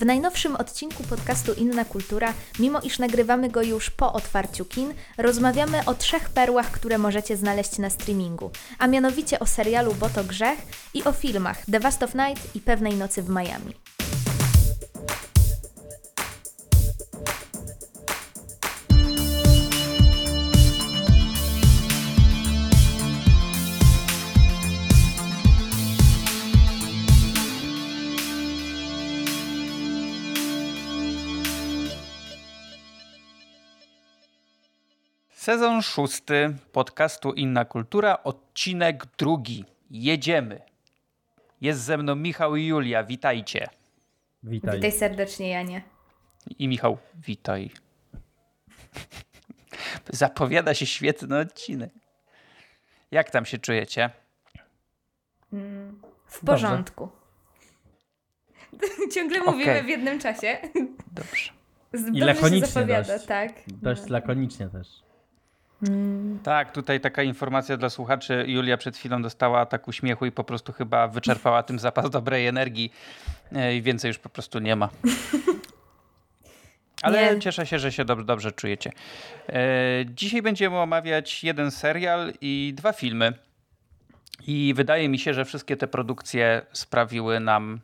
W najnowszym odcinku podcastu Inna Kultura, mimo iż nagrywamy go już po otwarciu kin, rozmawiamy o trzech perłach, które możecie znaleźć na streamingu, a mianowicie o serialu Bo to grzech i o filmach The of Night i Pewnej nocy w Miami. Sezon szósty podcastu Inna Kultura, odcinek drugi. Jedziemy. Jest ze mną Michał i Julia, witajcie. Witaj. Witaj serdecznie, Janie. I Michał, witaj. Zapowiada się świetny odcinek. Jak tam się czujecie? W porządku. Ciągle mówimy Okej. w jednym czasie. Dobrze. Dobrze lakonicznie się zapowiada, dość. tak. Dość lakonicznie też. Tak, tutaj taka informacja dla słuchaczy. Julia przed chwilą dostała ataku śmiechu i po prostu chyba wyczerpała tym zapas dobrej energii e, i więcej już po prostu nie ma. Ale Nie. cieszę się, że się dobrze, dobrze czujecie. E, Dzisiaj będziemy omawiać jeden serial i dwa filmy. I wydaje mi się, że wszystkie te produkcje sprawiły nam,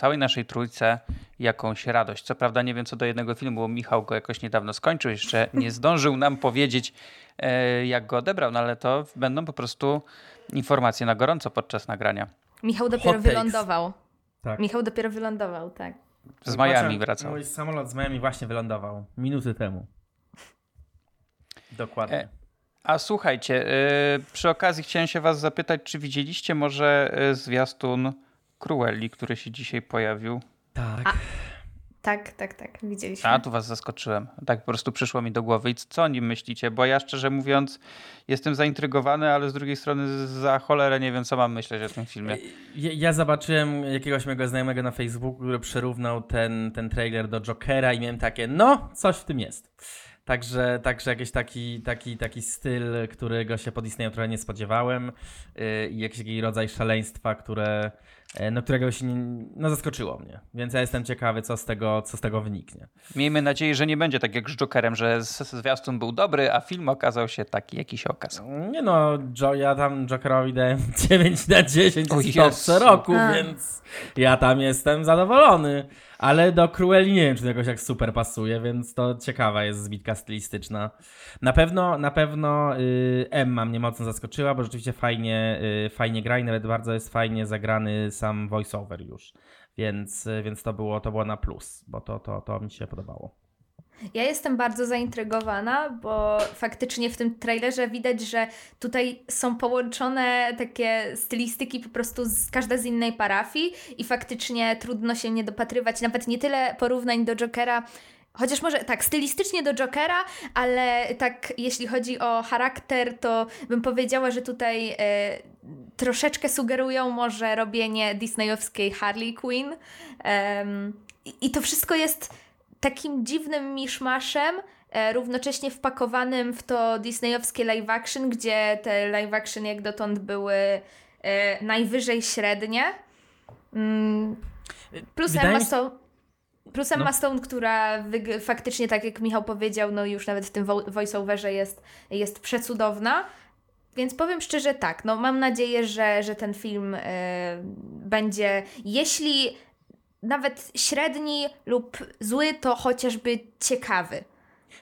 całej naszej trójce, jakąś radość. Co prawda nie wiem co do jednego filmu, bo Michał go jakoś niedawno skończył, jeszcze nie zdążył nam powiedzieć, e, jak go odebrał, no ale to będą po prostu informacje na gorąco podczas nagrania. Michał dopiero wylądował. Tak. Michał dopiero wylądował, tak. Z Miami wracał. Mój samolot z Miami właśnie wylądował. Minuty temu. Dokładnie. E, A słuchajcie, y, przy okazji chciałem się was zapytać, czy widzieliście może y, zwiastun Cruelli, który się dzisiaj pojawił? tak. Tak, tak, tak. Widzieliśmy. A, tu was zaskoczyłem. Tak po prostu przyszło mi do głowy. I co o nim myślicie? Bo ja szczerze mówiąc jestem zaintrygowany, ale z drugiej strony za cholerę nie wiem, co mam myśleć o tym filmie. Ja, ja zobaczyłem jakiegoś mojego znajomego na Facebooku, który przyrównał ten, ten trailer do Jokera i miałem takie, no, coś w tym jest. Także, także jakiś taki, taki, taki styl, którego się po Disneyu trochę nie spodziewałem yy, i jakiś taki rodzaj szaleństwa, które, no, którego się nie, no, zaskoczyło mnie. Więc ja jestem ciekawy, co z tego, co z tego wyniknie. Miejmy nadzieję, że nie będzie tak jak z Jokerem, że z- zwiastun był dobry, a film okazał się taki, jaki się okazał. Nie no, jo, ja tam Jokerowi dałem 9 na 10 O w roku, A. więc ja tam jestem zadowolony. Ale do Cruelli nie wiem, czy to jakoś jak super pasuje, więc to ciekawa jest zbitka stylistyczna. Na pewno, na pewno y, Emma mnie mocno zaskoczyła, bo rzeczywiście fajnie, y, fajnie gra i nawet bardzo jest fajnie zagrany sam voiceover już. Więc, y, więc to, było, to było na plus, bo to, to, to mi się podobało. Ja jestem bardzo zaintrygowana, bo faktycznie w tym trailerze widać, że tutaj są połączone takie stylistyki po prostu z, każda z innej parafii i faktycznie trudno się nie dopatrywać, nawet nie tyle porównań do Jokera, Chociaż może tak, stylistycznie do Jokera, ale tak jeśli chodzi o charakter, to bym powiedziała, że tutaj e, troszeczkę sugerują może robienie disneyowskiej Harley Quinn. I to wszystko jest takim dziwnym miszmaszem, e, równocześnie wpakowanym w to disneyowskie live action, gdzie te live action jak dotąd były e, najwyżej średnie. Mm, plus Wydaje Emma Stone. Plus Emma No. Stone, która faktycznie, tak jak Michał powiedział, no już nawet w tym vo- voiceoverze jest, jest przecudowna. Więc powiem szczerze tak, no mam nadzieję, że, że ten film e, będzie, jeśli nawet średni lub zły, to chociażby ciekawy.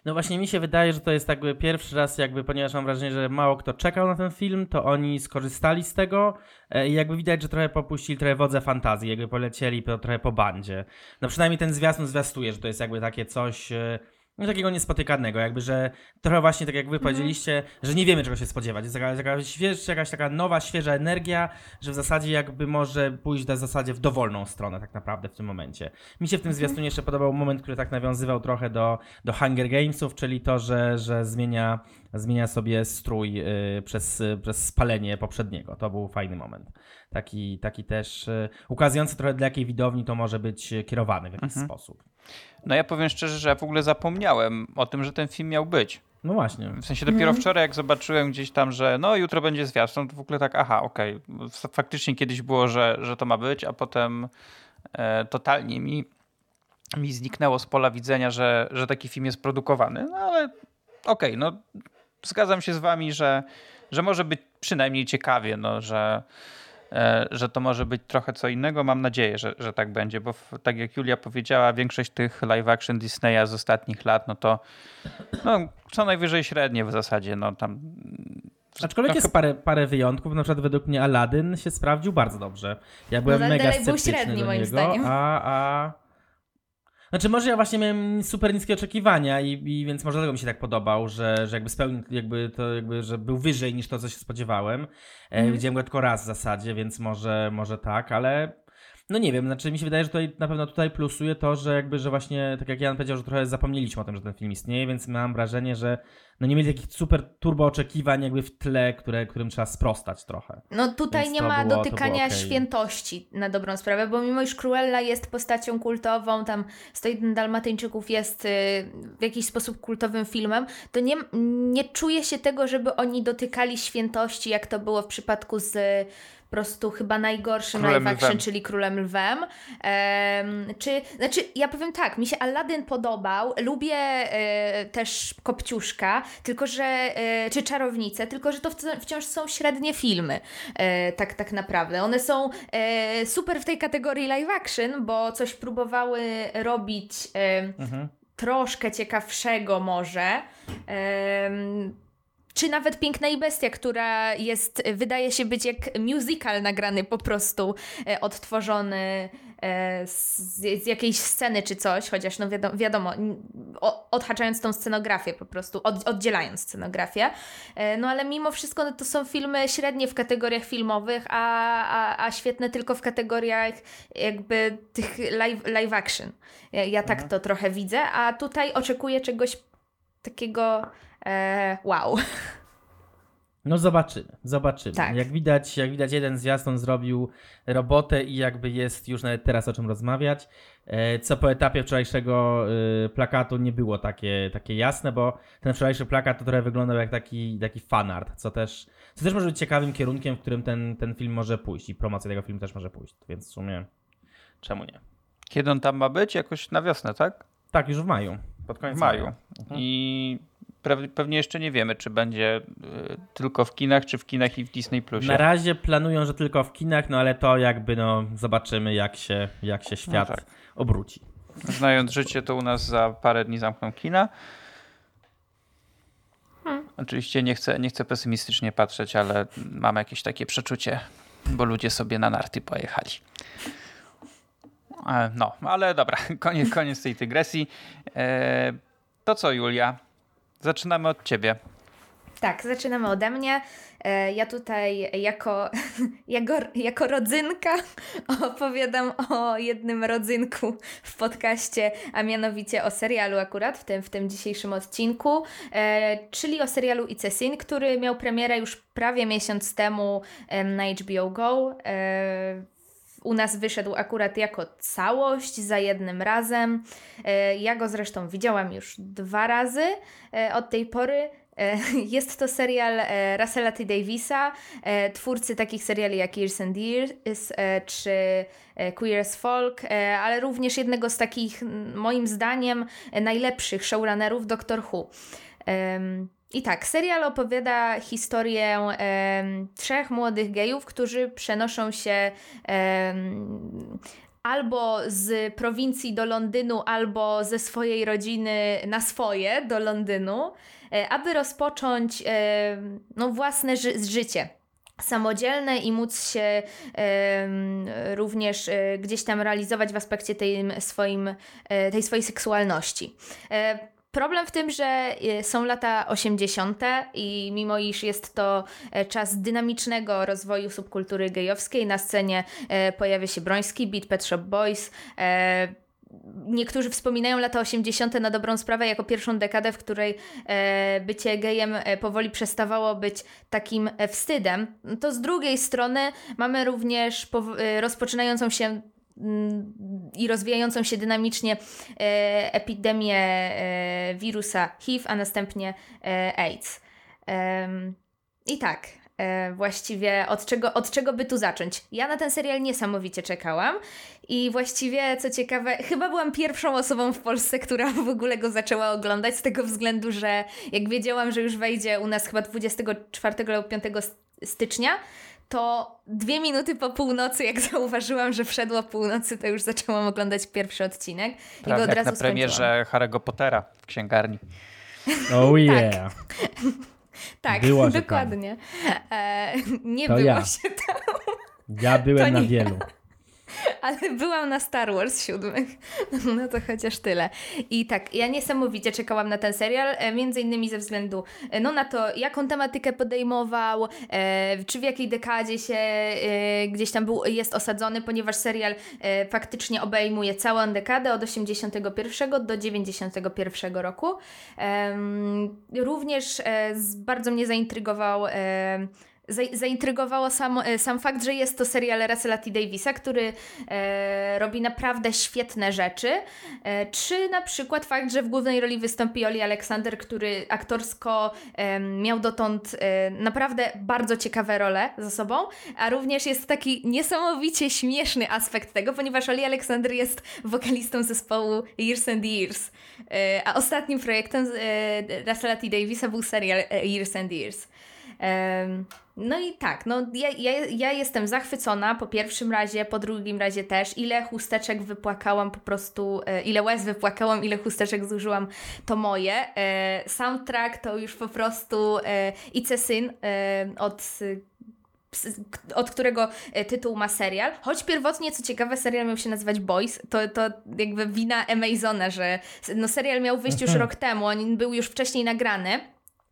No właśnie mi się wydaje, że to jest jakby pierwszy raz, jakby, ponieważ mam wrażenie, że mało kto czekał na ten film, to oni skorzystali z tego e, i jakby widać, że trochę popuścili trochę wodze fantazji, jakby polecieli po, trochę po bandzie. No przynajmniej ten zwiastun zwiastuje, że to jest jakby takie coś... No takiego niespotykanego, jakby, że trochę właśnie tak jak wy powiedzieliście, że nie wiemy czego się spodziewać. Jest taka, taka śwież, jakaś taka nowa, świeża energia, że w zasadzie jakby może pójść na zasadzie w dowolną stronę tak naprawdę w tym momencie. Mi się w tym zwiastunie jeszcze podobał moment, który tak nawiązywał trochę do, do Hunger Gamesów, czyli to, że, że zmienia, zmienia sobie strój y, przez, przez spalenie poprzedniego. To był fajny moment. Taki, taki też y, ukazujący trochę dla jakiej widowni to może być kierowany w jakiś sposób. No ja powiem szczerze, że ja w ogóle zapomniałem o tym, że ten film miał być. No właśnie. W sensie dopiero wczoraj, jak zobaczyłem gdzieś tam, że no jutro będzie zwiastun, to w ogóle tak, aha, okej. F- Faktycznie kiedyś było, że, że to ma być, a potem e, totalnie mi mi zniknęło z pola widzenia, że, że taki film jest produkowany, no ale okej, okay, no zgadzam się z wami, że, że może być przynajmniej ciekawie, no, że, że to może być trochę co innego. Mam nadzieję, że, że tak będzie, bo w, tak jak Julia powiedziała, większość tych live action Disneya z ostatnich lat, no to no, co najwyżej średnie w zasadzie, no tam Aczkolwiek jest parę, parę wyjątków, na przykład według mnie Aladdin się sprawdził bardzo dobrze. Ja byłem no, mega sceptyczny był średni, do moim niego, zdaniem. a, a znaczy może ja właśnie miałem super niskie oczekiwania i, i więc może dlatego mi się tak podobał, że, że jakby spełnił, jakby to jakby, że był wyżej niż to, co się spodziewałem. Mm. Widziałem go tylko raz w zasadzie, więc może, może tak, ale no nie wiem, znaczy mi się wydaje, że tutaj na pewno tutaj plusuje to, że jakby, że właśnie, tak jak Jan powiedział, że trochę zapomnieliśmy o tym, że ten film istnieje, więc mam wrażenie, że no nie mieli takich super turbo oczekiwań jakby w tle, które, którym trzeba sprostać trochę. No tutaj Więc nie ma było, dotykania okay. świętości na dobrą sprawę, bo mimo iż Cruella jest postacią kultową, tam 101 Dalmatyńczyków jest y, w jakiś sposób kultowym filmem, to nie, nie czuje się tego, żeby oni dotykali świętości, jak to było w przypadku z po prostu chyba najgorszym Królem live action, lwem. czyli Królem Lwem. Um, czy, znaczy, ja powiem tak, mi się Aladdin podobał, lubię e, też Kopciuszka, tylko że, e, czy Czarownicę, tylko że to wciąż są średnie filmy, e, tak, tak naprawdę. One są e, super w tej kategorii live action, bo coś próbowały robić mhm. troszkę ciekawszego może czy nawet Piękna i Bestia, która jest, wydaje się być jak musical nagrany po prostu, e, odtworzony e, z, jakiejś sceny czy coś, chociaż no wiadomo, wiadomo odhaczając tą scenografię po prostu, od, oddzielając scenografię. E, no ale mimo wszystko no, to są filmy średnie w kategoriach filmowych, a, a, a świetne tylko w kategoriach jakby tych live, live action. Ja, ja tak mhm. to trochę widzę, a tutaj oczekuję czegoś takiego e, wow. No zobaczymy, zobaczymy. Tak. Jak widać, jak widać jeden zwiastun zrobił robotę i jakby jest już nawet teraz o czym rozmawiać. E, co po etapie wczorajszego e, plakatu nie było takie, takie jasne, bo ten wczorajszy plakat to trochę wyglądał jak taki, taki fanart, co też, co też może być ciekawym kierunkiem, w którym ten, ten film może pójść i promocja tego filmu też może pójść, więc w sumie czemu nie? Kiedy on tam ma być? Jakoś na wiosnę, tak? Tak, już w maju. Pod koniec w maju. maju. Mhm. I pewnie jeszcze nie wiemy, czy będzie y, tylko w kinach, czy w kinach i w Disney Plusie. Na razie planują, że tylko w kinach, no ale to jakby no zobaczymy, jak się, jak się świat no tak. obróci. Znając życie, to u nas za parę dni zamkną kina. Hmm. Oczywiście nie chcę, nie chcę pesymistycznie patrzeć, ale mam jakieś takie przeczucie, bo ludzie sobie na narty pojechali. E, no, ale dobra, koniec, koniec tej dygresji. E, to co, Julia? Zaczynamy od ciebie. Tak, zaczynamy ode mnie. E, ja tutaj jako, jako, jako rodzynka opowiadam o jednym rodzynku w podcaście, a mianowicie o serialu akurat w tym, w tym dzisiejszym odcinku, e, czyli o serialu It's a Sin, który miał premierę już prawie miesiąc temu na HBO Go. U nas wyszedł akurat jako całość za jednym razem. E, ja go zresztą widziałam już dwa razy e, od tej pory. E, jest to serial Russella T. Davisa, twórcy takich seriali jak Years and Years czy Queer as Folk, ale również jednego z takich, moim zdaniem, najlepszych showrunnerów, Doctor Who. I tak, serial opowiada historię e, trzech młodych gejów, którzy przenoszą się e, albo z prowincji do Londynu, albo ze swojej rodziny na swoje do Londynu, e, aby rozpocząć e, no, własne ży życie samodzielne i móc się e, również e, gdzieś tam realizować w aspekcie tej, swoim, e, tej swojej seksualności. E, Problem w tym, że y, są lata 80. i mimo iż jest to e, czas dynamicznego rozwoju subkultury gejowskiej, na scenie e, pojawia się Broński, Beat Pet Shop Boys. E, niektórzy wspominają lata 80. na dobrą sprawę jako pierwszą dekadę, w której bycie gejem powoli przestawało być takim wstydem. To z drugiej strony mamy również rozpoczynającą się i rozwijającą się dynamicznie e, epidemię e, wirusa HIV, a następnie e, AIDS. I tak, właściwie od czego, od czego by tu zacząć. Ja na ten serial niesamowicie czekałam i właściwie, co ciekawe, chyba byłam pierwszą osobą w Polsce, która w ogóle go zaczęła oglądać, z tego względu, że jak wiedziałam, że już wejdzie u nas chyba 24 lub 5 stycznia, to dwie minuty po północy, jak zauważyłam, że wszedło północy, to już zaczęłam oglądać pierwszy odcinek Prawie i go od jak razu na premierze skończyłam. Harry'ego Pottera w księgarni. Oh yeah. Tak, Było, że tam. dokładnie. E, nie To było ja. się tam, Ja byłem To na nie. wielu. ale byłam na Star Wars siódmych. No to chociaż tyle. I tak, ja niesamowicie czekałam na ten serial, e, między innymi ze względu e, no, na to, jaką tematykę podejmował, e, czy w jakiej dekadzie się e, gdzieś tam był, jest osadzony, ponieważ serial e, faktycznie obejmuje całą dekadę od 81 do 91 roku. Również e, z, bardzo mnie zaintrygował za- zaintrygowało sam, e, sam fakt, że jest to serial Russella T. Davisa, który e, robi naprawdę świetne rzeczy. E, czy na przykład fakt, że w głównej roli wystąpi Oli Alexander, który aktorsko e, miał dotąd e, naprawdę bardzo ciekawe role za sobą, a również jest taki niesamowicie śmieszny aspekt tego, ponieważ Oli Alexander jest wokalistą zespołu Years and Years, e, a ostatnim projektem Russella T. Davisa był serial Years and Years. No i tak, no ja, ja, ja jestem zachwycona po pierwszym razie, po drugim razie też. Ile chusteczek wypłakałam po prostu, e, ile łez wypłakałam, ile chusteczek zużyłam, to moje. E, soundtrack to już po prostu Ice Syn e, od od którego tytuł ma serial. Choć pierwotnie, co ciekawe, serial miał się nazywać Boys, to, to jakby wina Amazona, że no, serial miał wyjść już rok temu, on był już wcześniej nagrany.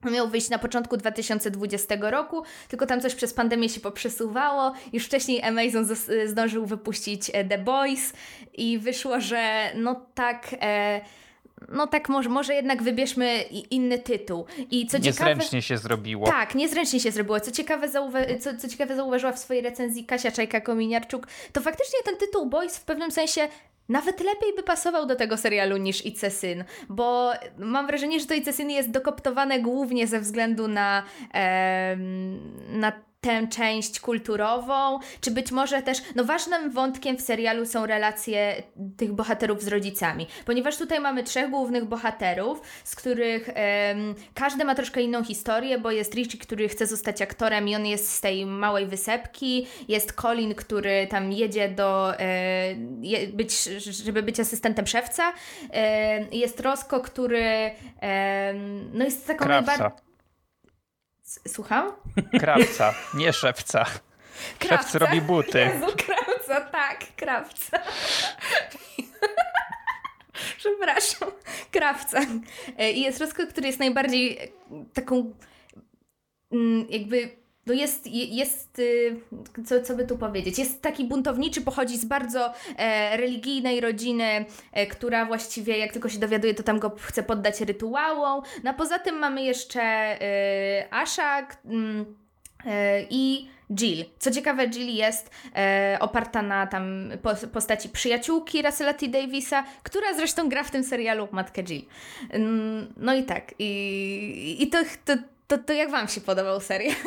Miał wyjść na początku 2020 roku, tylko tam coś przez pandemię się poprzesuwało. Już wcześniej Amazon zdążył wypuścić e, The Boys i wyszło, że no tak. E, no tak, może, może jednak wybierzmy inny tytuł. I co ciekawe. Niezręcznie się zrobiło. Tak, niezręcznie się zrobiło. Co ciekawe, zauwa- co, co ciekawe zauważyła w swojej recenzji Kasia Czajka-Kominiarczuk, to faktycznie ten tytuł Boys w pewnym sensie nawet lepiej by pasował do tego serialu niż Ice Syn, bo mam wrażenie, że to Ice Syn jest dokoptowane głównie ze względu na, em, na tę część kulturową, czy być może też, no ważnym wątkiem w serialu są relacje tych bohaterów z rodzicami, ponieważ tutaj mamy trzech głównych bohaterów, z których em, każdy ma troszkę inną historię, bo jest Richie, który chce zostać aktorem i on jest z tej małej wysepki, jest Colin, który tam jedzie do, e, być, żeby być asystentem szewca, e, jest Rosco, który e, no jest taką najbardziej... Krawca. Słucham? Krawca, nie szewca. Szewcy robi buty. Jezu, krawca, tak, krawca. Przepraszam, krawca. E, I jest Rosco, który jest najbardziej e, taką mm, jakby no jest, je- jest y, co, co by tu powiedzieć, jest taki buntowniczy, pochodzi z bardzo e, religijnej rodziny, e, która właściwie jak tylko się dowiaduje, to tam go chce poddać rytuałom. No a poza tym mamy jeszcze Asha k- mm, e, i Jill. Co ciekawe, Jill jest e, oparta na tam po- postaci przyjaciółki Russella T. Davisa, która zresztą gra w tym serialu matkę Jill. Mm, No i tak. I, i to, to, to, to jak Wam się podobał serial?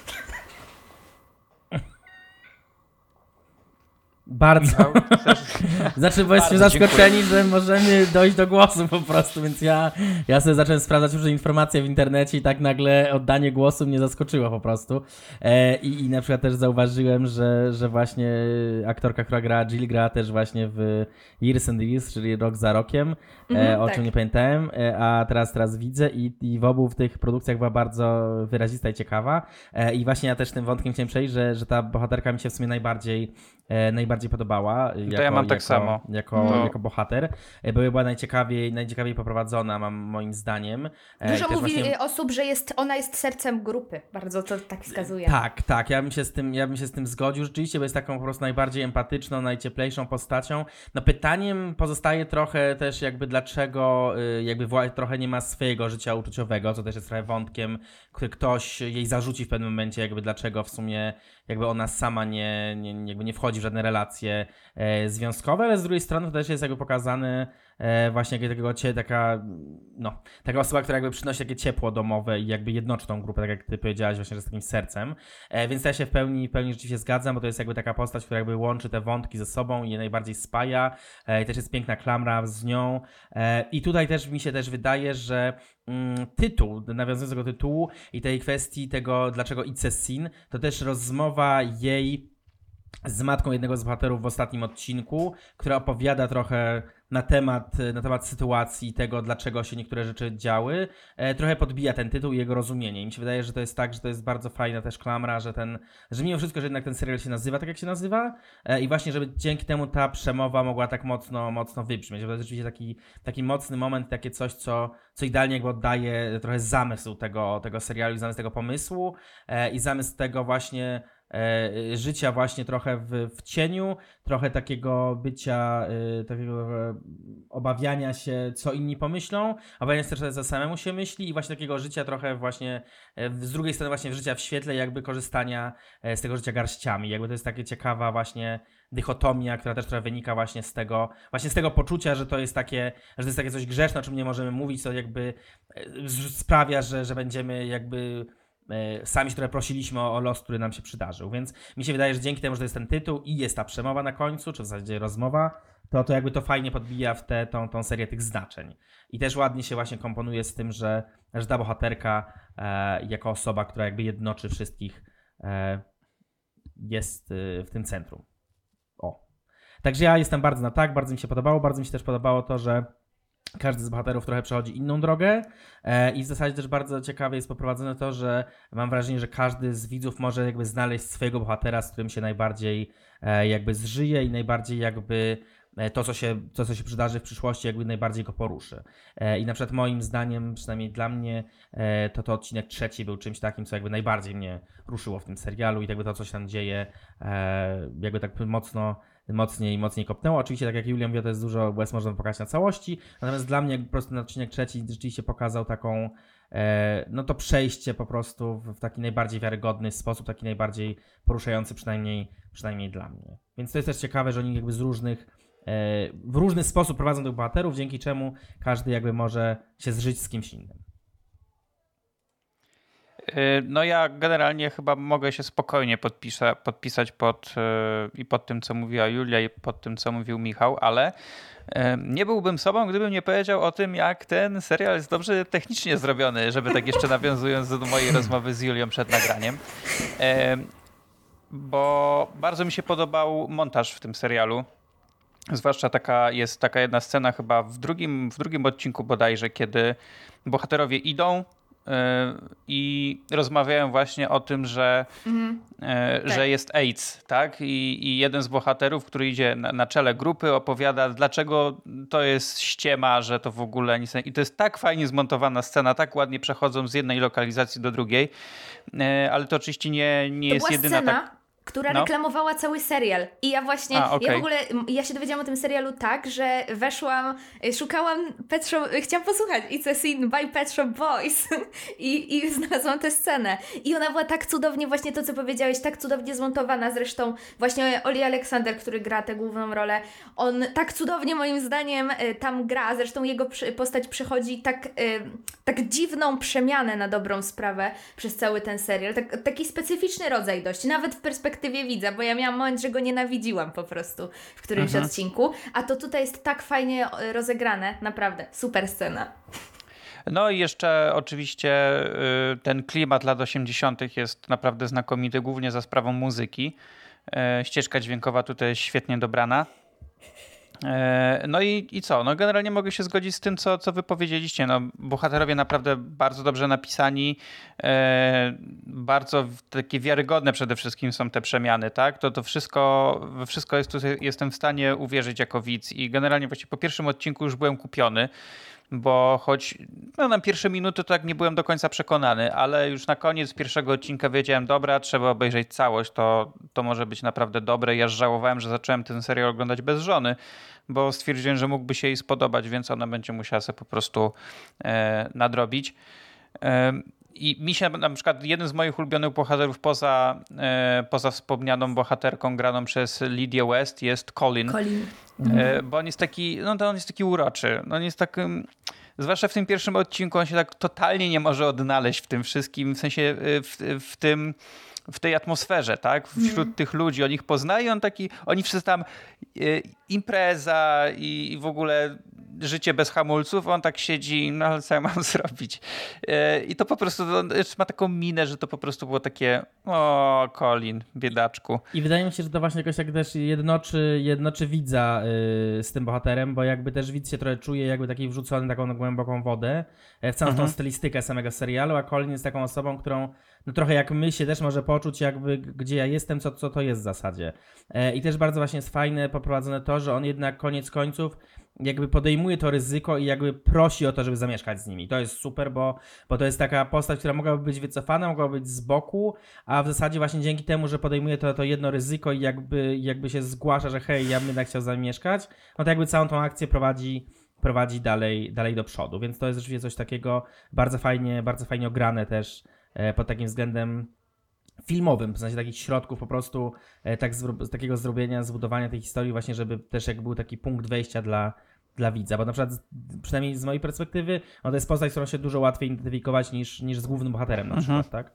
Bardzo. Znaczy, bo jesteśmy zaskoczeni, że możemy dojść do głosu po prostu, więc ja, ja sobie zacząłem sprawdzać różne informacje w internecie i tak nagle oddanie głosu mnie zaskoczyło po prostu. E, i, I na przykład też zauważyłem, że, że właśnie aktorka, która gra Jill, gra też właśnie w Years and Years, czyli Rok za Rokiem, e, Mhm, o tak. czym nie pamiętałem, e, a teraz teraz widzę i, i w obu w tych produkcjach była bardzo wyrazista i ciekawa. E, I właśnie ja też tym wątkiem chciałem przejść, że, że ta bohaterka mi się w sumie najbardziej, e, najbardziej podobała. Jako, ja mam tak jako, samo. Jako, No. jako bohater. E, Bo była najciekawiej, najciekawiej poprowadzona, mam, moim zdaniem. E, Dużo mówi właśnie- osób, że jest, ona jest sercem grupy. Bardzo to tak wskazuje. tak, tak, ja bym, się z tym, ja bym się z tym zgodził rzeczywiście, bo jest taką po prostu najbardziej empatyczną, najcieplejszą postacią. No pytaniem pozostaje trochę też jakby dlaczego y, jakby trochę nie ma swojego życia uczuciowego, co też jest trochę wątkiem, który ktoś jej zarzuci w pewnym momencie, jakby dlaczego w sumie jakby ona sama nie, nie, jakby nie wchodzi w żadne relacje relacje e, związkowe, ale z drugiej strony to też jest jakby pokazany e, właśnie takiego taka, no, taka osoba, która jakby przynosi takie ciepło domowe i jakby jednoczy tą grupę, tak jak ty powiedziałaś właśnie, że z takim sercem. E, więc ja się w pełni, w pełni rzeczywiście zgadzam, bo to jest jakby taka postać, która jakby łączy te wątki ze sobą i je najbardziej spaja. I też jest piękna klamra z nią. I tutaj też mi się też wydaje, że mm, tytuł, nawiązując do tego tytułu i tej kwestii tego, dlaczego a Sin, to też rozmowa jej z matką jednego z bohaterów w ostatnim odcinku, która opowiada trochę na temat, na temat sytuacji tego, dlaczego się niektóre rzeczy działy, e, trochę podbija ten tytuł i jego rozumienie. I mi się wydaje, że to jest tak, że to jest bardzo fajna też klamra, że ten, że mimo wszystko, że jednak ten serial się nazywa tak, jak się nazywa e, i właśnie, żeby dzięki temu ta przemowa mogła tak mocno, mocno wybrzmieć. Bo to jest rzeczywiście taki, taki mocny moment, takie coś, co, co idealnie jakby oddaje trochę zamysł tego, tego serialu i zamysł tego pomysłu e, i zamysł tego właśnie życia właśnie trochę w, w cieniu, trochę takiego bycia, e, takiego e, obawiania się, co inni pomyślą, obawiania się też, co samemu się myśli i właśnie takiego życia trochę właśnie, e, z drugiej strony właśnie życia w świetle, jakby korzystania e, z tego życia garściami. Jakby to jest takie ciekawa właśnie dychotomia, która też trochę wynika właśnie z tego, właśnie z tego poczucia, że to jest takie, że to jest takie coś grzeszne, o czym nie możemy mówić, co jakby e, sprawia, że, że będziemy jakby e, sami się trochę prosiliśmy o, o los, który nam się przydarzył. Więc mi się wydaje, że dzięki temu, że to jest ten tytuł i jest ta przemowa na końcu, czy w zasadzie rozmowa, to, to jakby to fajnie podbija w tę tą, tą serię tych znaczeń. I też ładnie się właśnie komponuje z tym, że, że ta bohaterka e, jako osoba, która jakby jednoczy wszystkich, e, jest e, w tym centrum. O. Także ja jestem bardzo na tak, bardzo mi się podobało, bardzo mi się też podobało to, że każdy z bohaterów trochę przechodzi inną drogę e, i w zasadzie też bardzo ciekawie jest poprowadzone to, że mam wrażenie, że każdy z widzów może jakby znaleźć swojego bohatera, z którym się najbardziej e, jakby zżyje i najbardziej jakby e, to co, się, to, co się przydarzy w przyszłości, jakby najbardziej go poruszy. I na przykład moim zdaniem, przynajmniej dla mnie, to to odcinek trzeci był czymś takim, co jakby najbardziej mnie ruszyło w tym serialu i jakby to, co się tam dzieje, jakby tak mocno mocniej mocniej kopnęło. Oczywiście, tak jak Julian mówi, to jest dużo łez można pokazać na całości, natomiast dla mnie po prostu ten odcinek trzeci rzeczywiście pokazał taką, e, no to przejście po prostu w, w taki najbardziej wiarygodny sposób, taki najbardziej poruszający przynajmniej, przynajmniej dla mnie. Więc to jest też ciekawe, że oni jakby z różnych, e, w różny sposób prowadzą tych bohaterów, dzięki czemu każdy jakby może się zżyć z kimś innym. Y, No ja generalnie chyba mogę się spokojnie podpisa, podpisać pod, y, i pod tym, co mówiła Julia i pod tym, co mówił Michał, ale y, nie byłbym sobą, gdybym nie powiedział o tym, jak ten serial jest dobrze technicznie zrobiony, żeby tak jeszcze nawiązując do mojej rozmowy z Julią przed nagraniem. Bo bardzo mi się podobał montaż w tym serialu. Zwłaszcza taka jest taka jedna scena chyba w drugim, w drugim odcinku bodajże, kiedy bohaterowie idą i rozmawiają właśnie o tym, że, y, że jest AIDS, tak? I, I jeden z bohaterów, który idzie na, na czele grupy, opowiada, dlaczego to jest ściema, że to w ogóle nic. I to jest tak fajnie zmontowana scena, tak ładnie przechodzą z jednej lokalizacji do drugiej, y, ale to oczywiście nie, nie To jest jedyna scena, tak... która No. reklamowała cały serial. I ja właśnie, A, okej. ja w ogóle, ja się dowiedziałam o tym serialu tak, że weszłam, szukałam Pet Shop, chciałam posłuchać It's a Scene by Pet Shop Boys I, i znalazłam tę scenę. I ona była tak cudownie, właśnie to co powiedziałeś, tak cudownie zmontowana. Zresztą właśnie Oli Aleksander, który gra tę główną rolę, on tak cudownie moim zdaniem y, tam gra. Zresztą jego postać przechodzi tak, y, tak dziwną przemianę na dobrą sprawę przez cały ten serial. Tak, taki specyficzny rodzaj dość, nawet w perspektywie widza, bo ja miałam moment, że go nienawidziłam po prostu w którymś Mhm. odcinku, a to tutaj jest tak fajnie y, rozegrane, naprawdę, super scena. No i jeszcze oczywiście y, ten klimat lat 80. jest naprawdę znakomity, głównie za sprawą muzyki. E, Ścieżka dźwiękowa tutaj jest świetnie dobrana. E, No i, i co? No generalnie mogę się zgodzić z tym, co, co wy powiedzieliście. No, bohaterowie naprawdę bardzo dobrze napisani, e, bardzo takie wiarygodne przede wszystkim są te przemiany, tak? To, to wszystko, wszystko jest jestem w stanie uwierzyć jako widz i generalnie właśnie po pierwszym odcinku już byłem kupiony bo choć no, na pierwsze minuty tak nie byłem do końca przekonany, ale już na koniec pierwszego odcinka wiedziałem, dobra, trzeba obejrzeć całość, to, to może być naprawdę dobre. Ja żałowałem, że zacząłem ten serial oglądać bez żony, bo stwierdziłem, że mógłby się jej spodobać, więc ona będzie musiała sobie po prostu e, nadrobić. E, I mi się na przykład jeden z moich ulubionych bohaterów poza, e, poza wspomnianą bohaterką graną przez Lydia West jest Colin. Colin. E, mhm. Bo on jest taki, no to on jest taki uroczy. No on jest takim, zwłaszcza w tym pierwszym odcinku, on się tak totalnie nie może odnaleźć w tym wszystkim, w sensie w, w tym w tej atmosferze, tak? Wśród mm. tych ludzi. On ich poznaje, on taki, oni wszyscy tam e, impreza i, i w ogóle życie bez hamulców, on tak siedzi, no ale co ja mam zrobić? E, I to po prostu on ma taką minę, że to po prostu było takie o, Colin, biedaczku. I wydaje mi się, że to właśnie jakoś tak też jednoczy, jednoczy widza yy, z tym bohaterem, bo jakby też widz się trochę czuje jakby taki wrzucony taką głęboką wodę e, w całą mhm. tą stylistykę samego serialu, a Colin jest taką osobą, którą no trochę jak my się też może poczuć jakby gdzie ja jestem, co, co to jest w zasadzie. I też bardzo właśnie jest fajne poprowadzone to, że on jednak koniec końców jakby podejmuje to ryzyko i jakby prosi o to, żeby zamieszkać z nimi. To jest super, bo, bo to jest taka postać, która mogłaby być wycofana, mogłaby być z boku, a w zasadzie właśnie dzięki temu, że podejmuje to, to jedno ryzyko i jakby, jakby się zgłasza, że hej, ja bym jednak chciał zamieszkać, no to jakby całą tą akcję prowadzi prowadzi dalej, dalej do przodu, więc to jest rzeczywiście coś takiego bardzo fajnie, bardzo fajnie ograne też e, pod takim względem filmowym, w sensie takich środków po prostu e, tak z, takiego zrobienia, zbudowania tej historii właśnie, żeby też jak był taki punkt wejścia dla, dla widza, bo na przykład przynajmniej z mojej perspektywy no to jest postać, którą się dużo łatwiej identyfikować niż, niż z głównym bohaterem na przykład, mhm. tak?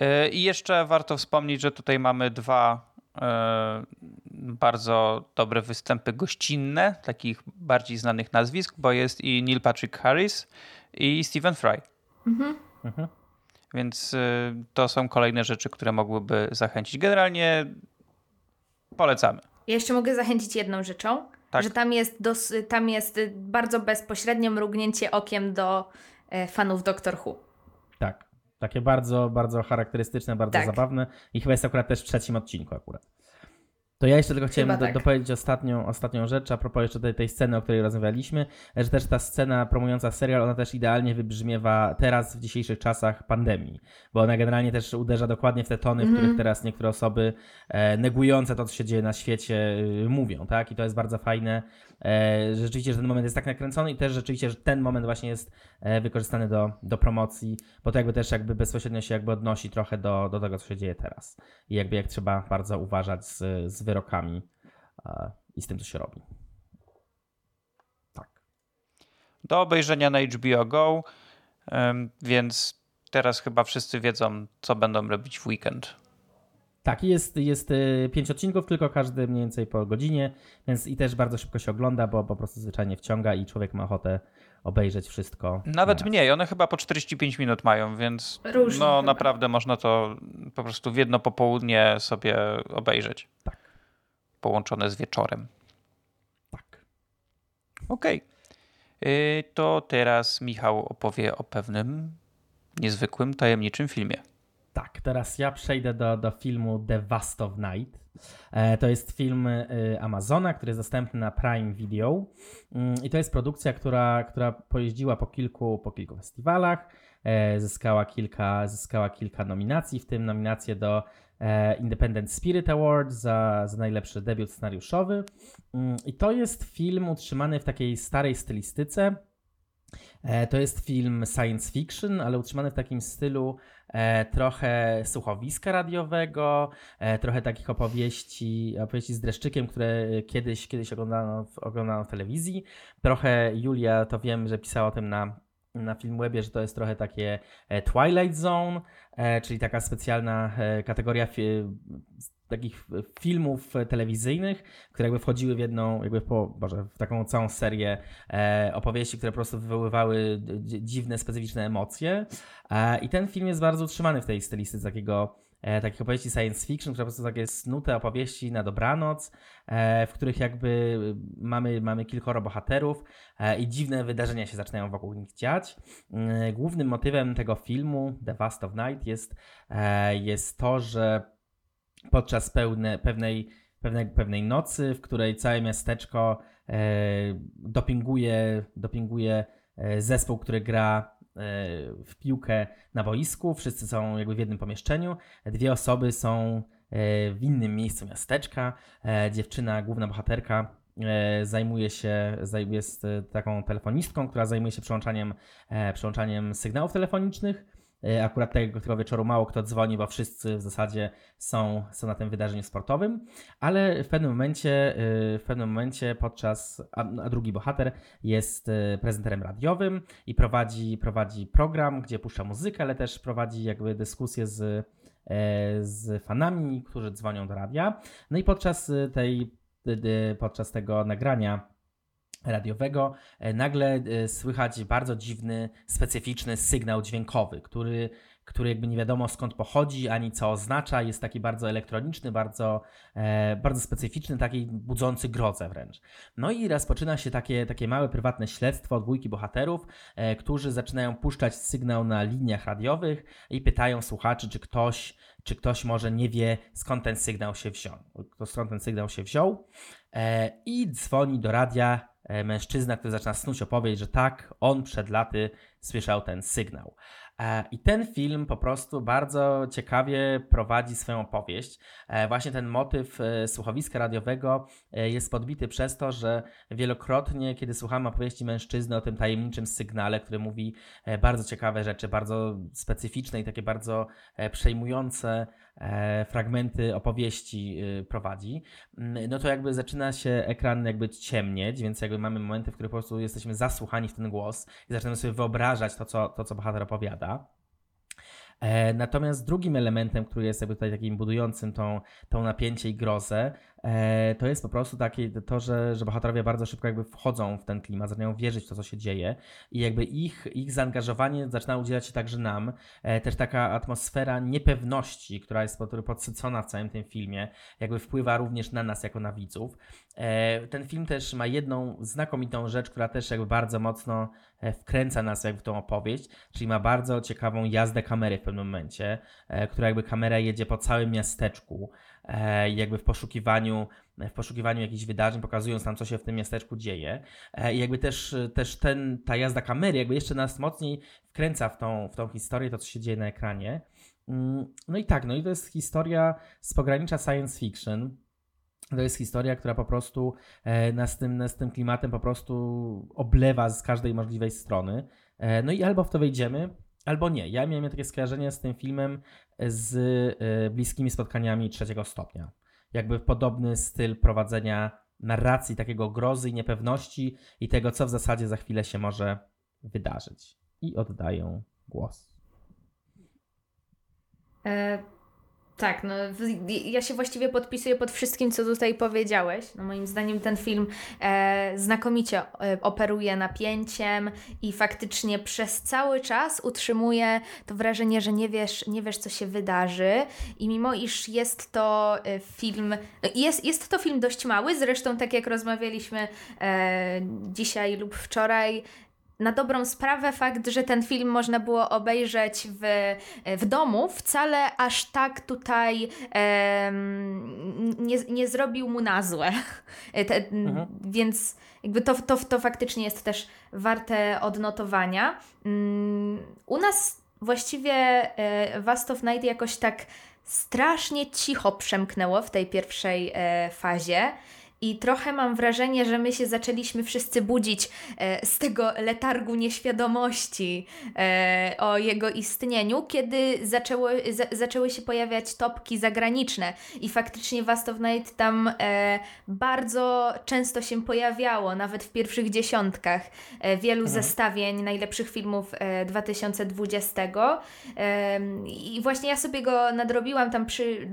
E, I jeszcze warto wspomnieć, że tutaj mamy dwa e, bardzo dobre występy gościnne, takich bardziej znanych nazwisk, bo jest i Neil Patrick Harris i Stephen Fry. Mhm. mhm. Więc y, to są kolejne rzeczy, które mogłyby zachęcić. Generalnie polecamy. Ja jeszcze mogę zachęcić jedną rzeczą, tak. że tam jest, dos, tam jest bardzo bezpośrednie mrugnięcie okiem do e, fanów Doctor Who. Tak. Takie bardzo, bardzo charakterystyczne, bardzo tak. zabawne i chyba jest akurat też w trzecim odcinku akurat. To ja jeszcze tylko chciałem do, tak. dopowiedzieć ostatnią, ostatnią rzecz, a propos jeszcze tej, tej sceny, o której rozmawialiśmy, że też ta scena promująca serial, ona też idealnie wybrzmiewa teraz w dzisiejszych czasach pandemii, bo ona generalnie też uderza dokładnie w te tony, mm -hmm. w których mhm. teraz niektóre osoby e, negujące to, co się dzieje na świecie, e, mówią, tak? I to jest bardzo fajne, rzeczywiście, że ten moment jest tak nakręcony i też rzeczywiście, że ten moment właśnie jest e, wykorzystany do, do promocji, bo to jakby też jakby bezpośrednio się jakby odnosi trochę do, do tego, co się dzieje teraz. I jakby jak trzeba bardzo uważać z, z wyrokami e, i z tym, co się robi. Tak. Do obejrzenia na HBO Go, więc teraz chyba wszyscy wiedzą, co będą robić w weekend. Tak, jest, jest y, pięć odcinków, tylko każdy mniej więcej po godzinie, więc i też bardzo szybko się ogląda, bo po prostu zwyczajnie wciąga i człowiek ma ochotę obejrzeć wszystko. Nawet mniej, one chyba po 45 minut mają, więc Różnie no chyba. naprawdę można to po prostu w jedno popołudnie sobie obejrzeć. Tak. Połączone z wieczorem. Tak. Okej. Okay. To teraz Michał opowie o pewnym niezwykłym, tajemniczym filmie. Tak, teraz ja przejdę do, do filmu The Vast of Night. E, to jest film e, Amazona, który jest dostępny na Prime Video. Mm, I to jest produkcja, która, która pojeździła po kilku, po kilku festiwalach. E, zyskała kilka, zyskała kilka nominacji, w tym nominację do Independent Spirit Award za, za najlepszy debiut scenariuszowy. Mm, I to jest film utrzymany w takiej starej stylistyce. To jest film science fiction, ale utrzymany w takim stylu e, trochę słuchowiska radiowego, e, trochę takich opowieści, opowieści z dreszczykiem, które kiedyś, kiedyś oglądano, w, oglądano w telewizji. Trochę Julia, to wiem, że pisała o tym na, na Filmwebie, że to jest trochę takie e, Twilight Zone, e, czyli taka specjalna e, kategoria takich filmów telewizyjnych, które jakby wchodziły w jedną, jakby po, Boże, w taką całą serię e, opowieści, które po prostu wywoływały dziwne, specyficzne emocje. E, I ten film jest bardzo utrzymany w tej stylistyce takiego e, takich opowieści science fiction, które po prostu takie snute opowieści na dobranoc, e, w których jakby mamy, mamy kilkoro bohaterów e, i dziwne wydarzenia się zaczynają wokół nich dziać. E, głównym motywem tego filmu, The Vast of Night, jest, jest to, że podczas pełne, pewnej, pewnej, pewnej nocy, w której całe miasteczko e, dopinguje, dopinguje e, zespół, który gra e, w piłkę na boisku. Wszyscy są jakby w jednym pomieszczeniu. Dwie osoby są e, w innym miejscu miasteczka. Dziewczyna, główna bohaterka, zajmuje się, jest taką telefonistką, która zajmuje się przełączaniem, przełączaniem sygnałów telefonicznych. Akurat tego, tego wieczoru mało kto dzwoni, bo wszyscy w zasadzie są, są na tym wydarzeniu sportowym, ale w pewnym momencie, w pewnym momencie podczas, a, drugi bohater jest prezenterem radiowym i prowadzi, prowadzi program, gdzie puszcza muzykę, ale też prowadzi jakby dyskusję z E, z fanami, którzy dzwonią do radia. No i podczas e, tej, podczas tego nagrania radiowego e, nagle słychać bardzo dziwny, specyficzny sygnał dźwiękowy, który który jakby nie wiadomo skąd pochodzi, ani co oznacza. Jest taki bardzo elektroniczny, bardzo, e, bardzo specyficzny, taki budzący grozę wręcz. No i rozpoczyna się takie, takie małe prywatne śledztwo dwójki bohaterów, e, którzy zaczynają puszczać sygnał na liniach radiowych i pytają słuchaczy, czy ktoś, czy ktoś może nie wie skąd ten sygnał się wziął. Skąd ten sygnał się wziął. E, I dzwoni do radia e, mężczyzna, który zaczyna snuć opowieść, że tak, on przed laty słyszał ten sygnał. E, I ten film po prostu bardzo ciekawie prowadzi swoją opowieść. E, właśnie ten motyw e, słuchowiska radiowego jest podbity przez to, że wielokrotnie, kiedy słuchamy opowieści mężczyzny o tym tajemniczym sygnale, który mówi bardzo ciekawe rzeczy, bardzo specyficzne i takie bardzo przejmujące fragmenty opowieści prowadzi, mm, no to jakby zaczyna się ekran jakby ciemnieć, więc jakby mamy momenty, w których po prostu jesteśmy zasłuchani w ten głos i zaczynamy sobie wyobrażać to, co, to, co bohater opowiada. E, natomiast drugim elementem, który jest jakby tutaj takim budującym tą, tą napięcie i grozę, e, to jest po prostu takie to, że, że bohaterowie bardzo szybko jakby wchodzą w ten klimat, zaczynają wierzyć w to, co się dzieje i jakby ich, ich zaangażowanie zaczyna udzielać się także nam. E, też taka atmosfera niepewności, która jest podsycona w całym tym filmie, jakby wpływa również na nas jako na widzów. Ten film też ma jedną znakomitą rzecz, która też jakby bardzo mocno wkręca nas jakby w tą opowieść, czyli ma bardzo ciekawą jazdę kamery w pewnym momencie, która jakby kamera jedzie po całym miasteczku, E, jakby w poszukiwaniu, w poszukiwaniu jakichś wydarzeń, pokazując nam, co się w tym miasteczku dzieje. E, I jakby też, też ten, ta jazda kamery jakby jeszcze nas mocniej wkręca w tą, w tą historię, to co się dzieje na ekranie. Mm, no i tak, no i to jest historia z pogranicza science fiction. To jest historia, która po prostu e, nas tym, nas tym klimatem po prostu oblewa z każdej możliwej strony. No i albo w to wejdziemy, albo nie. Ja miałem takie skojarzenie z tym filmem z e, bliskimi spotkaniami trzeciego stopnia. Jakby podobny styl prowadzenia narracji, takiego grozy i niepewności i tego, co w zasadzie za chwilę się może wydarzyć. I oddaję głos. E, tak, no ja się właściwie podpisuję pod wszystkim, co tutaj powiedziałeś. No, moim zdaniem ten film e, znakomicie e, operuje napięciem i faktycznie przez cały czas utrzymuje to wrażenie, że nie wiesz, nie wiesz co się wydarzy. I mimo iż jest to e, film, jest, jest to film dość mały, zresztą tak jak rozmawialiśmy e, dzisiaj lub wczoraj, na dobrą sprawę fakt, że ten film można było obejrzeć w, w domu, wcale aż tak tutaj e, nie, nie zrobił mu na złe. Te, mhm. Więc jakby to, to, to faktycznie jest też warte odnotowania. Mm, u nas właściwie e, Vast of Night jakoś tak strasznie cicho przemknęło w tej pierwszej e, fazie. I trochę mam wrażenie, że my się zaczęliśmy wszyscy budzić e, z tego letargu nieświadomości e, o jego istnieniu, kiedy zaczęło, za, zaczęły się pojawiać topki zagraniczne. I faktycznie Vast of Night tam e, bardzo często się pojawiało, nawet w pierwszych dziesiątkach wielu mhm. zestawień najlepszych filmów 2020. E, I właśnie ja sobie go nadrobiłam tam przy,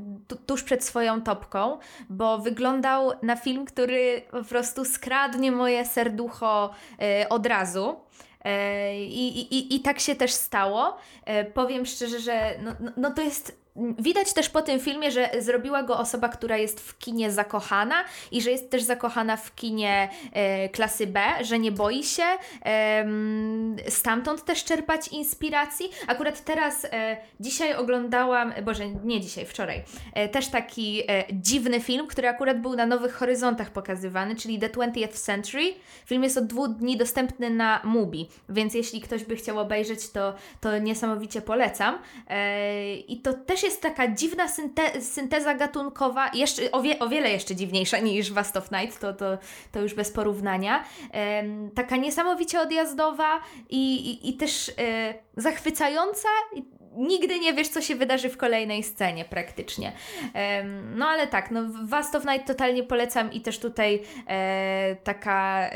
tuż przed swoją topką, bo wyglądał na film film, który po prostu skradnie moje serducho e, od razu. E, I, i, I tak się też stało. E, powiem szczerze, że no, no, no to jest Widać też po tym filmie, że zrobiła go osoba, która jest w kinie zakochana i że jest też zakochana w kinie e, klasy B, że nie boi się e, stamtąd też czerpać inspiracji. Akurat teraz e, dzisiaj oglądałam, boże, nie dzisiaj, wczoraj, e, też taki e, dziwny film, który akurat był na Nowych Horyzontach pokazywany, czyli The 20th Century. Film jest od dwóch dni dostępny na Mubi, więc jeśli ktoś by chciał obejrzeć, to, to niesamowicie polecam. E, I to też też jest taka dziwna synte synteza gatunkowa, jeszcze, o, wie o, wiele jeszcze dziwniejsza niż Vast of Night, to, to, to już bez porównania. taka niesamowicie odjazdowa i, i, i też e, zachwycająca. Nigdy nie wiesz, co się wydarzy w kolejnej scenie praktycznie. no ale tak, no Vast of Night totalnie polecam i też tutaj e, taka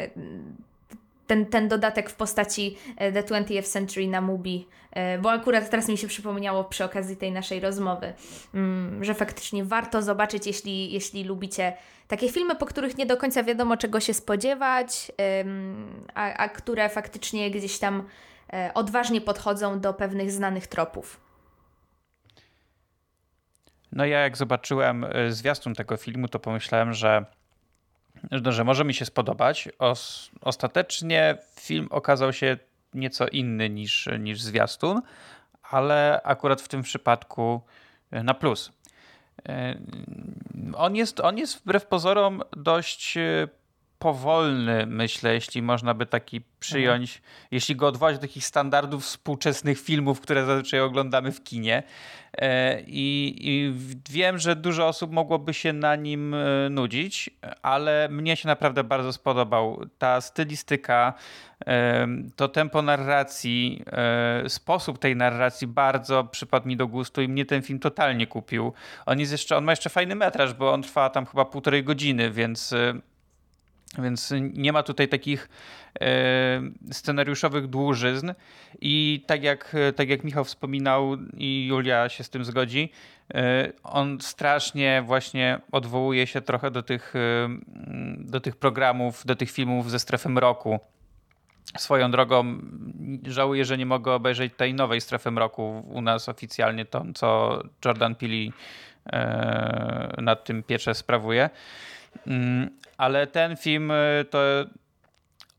ten, ten dodatek w postaci e, The 20th Century na Mubi, e, bo akurat teraz mi się przypomniało przy okazji tej naszej rozmowy, mm, że faktycznie warto zobaczyć, jeśli, jeśli lubicie takie filmy, po których nie do końca wiadomo czego się spodziewać, a, a które faktycznie gdzieś tam e, odważnie podchodzą do pewnych znanych tropów. No ja jak zobaczyłem zwiastun tego filmu, to pomyślałem, że no, że może mi się spodobać. ostatecznie film okazał się nieco inny niż, niż zwiastun, ale akurat w tym przypadku e, na plus. E, on jest, on jest wbrew pozorom dość e, powolny, myślę, jeśli można by taki przyjąć, mhm. jeśli go odwołać do takich standardów współczesnych filmów, które zazwyczaj oglądamy w kinie. E, I, I, wiem, że dużo osób mogłoby się na nim e, nudzić, ale mnie się naprawdę bardzo spodobał. Ta stylistyka, e, to tempo narracji, sposób tej narracji bardzo przypadł mi do gustu i mnie ten film totalnie kupił. On, jest jeszcze, on ma jeszcze fajny metraż, bo on trwa tam chyba półtorej godziny, więc więc nie ma tutaj takich e, scenariuszowych dłużyzn. I tak jak, tak jak Michał wspominał, i Julia się z tym zgodzi, e, on strasznie właśnie odwołuje się trochę do tych, e, do tych programów, do tych filmów ze strefy mroku. Swoją drogą żałuję, że nie mogę obejrzeć tej nowej strefy mroku u nas oficjalnie, to co Jordan Peele nad tym pieczę sprawuje. Mm, ale ten film y, to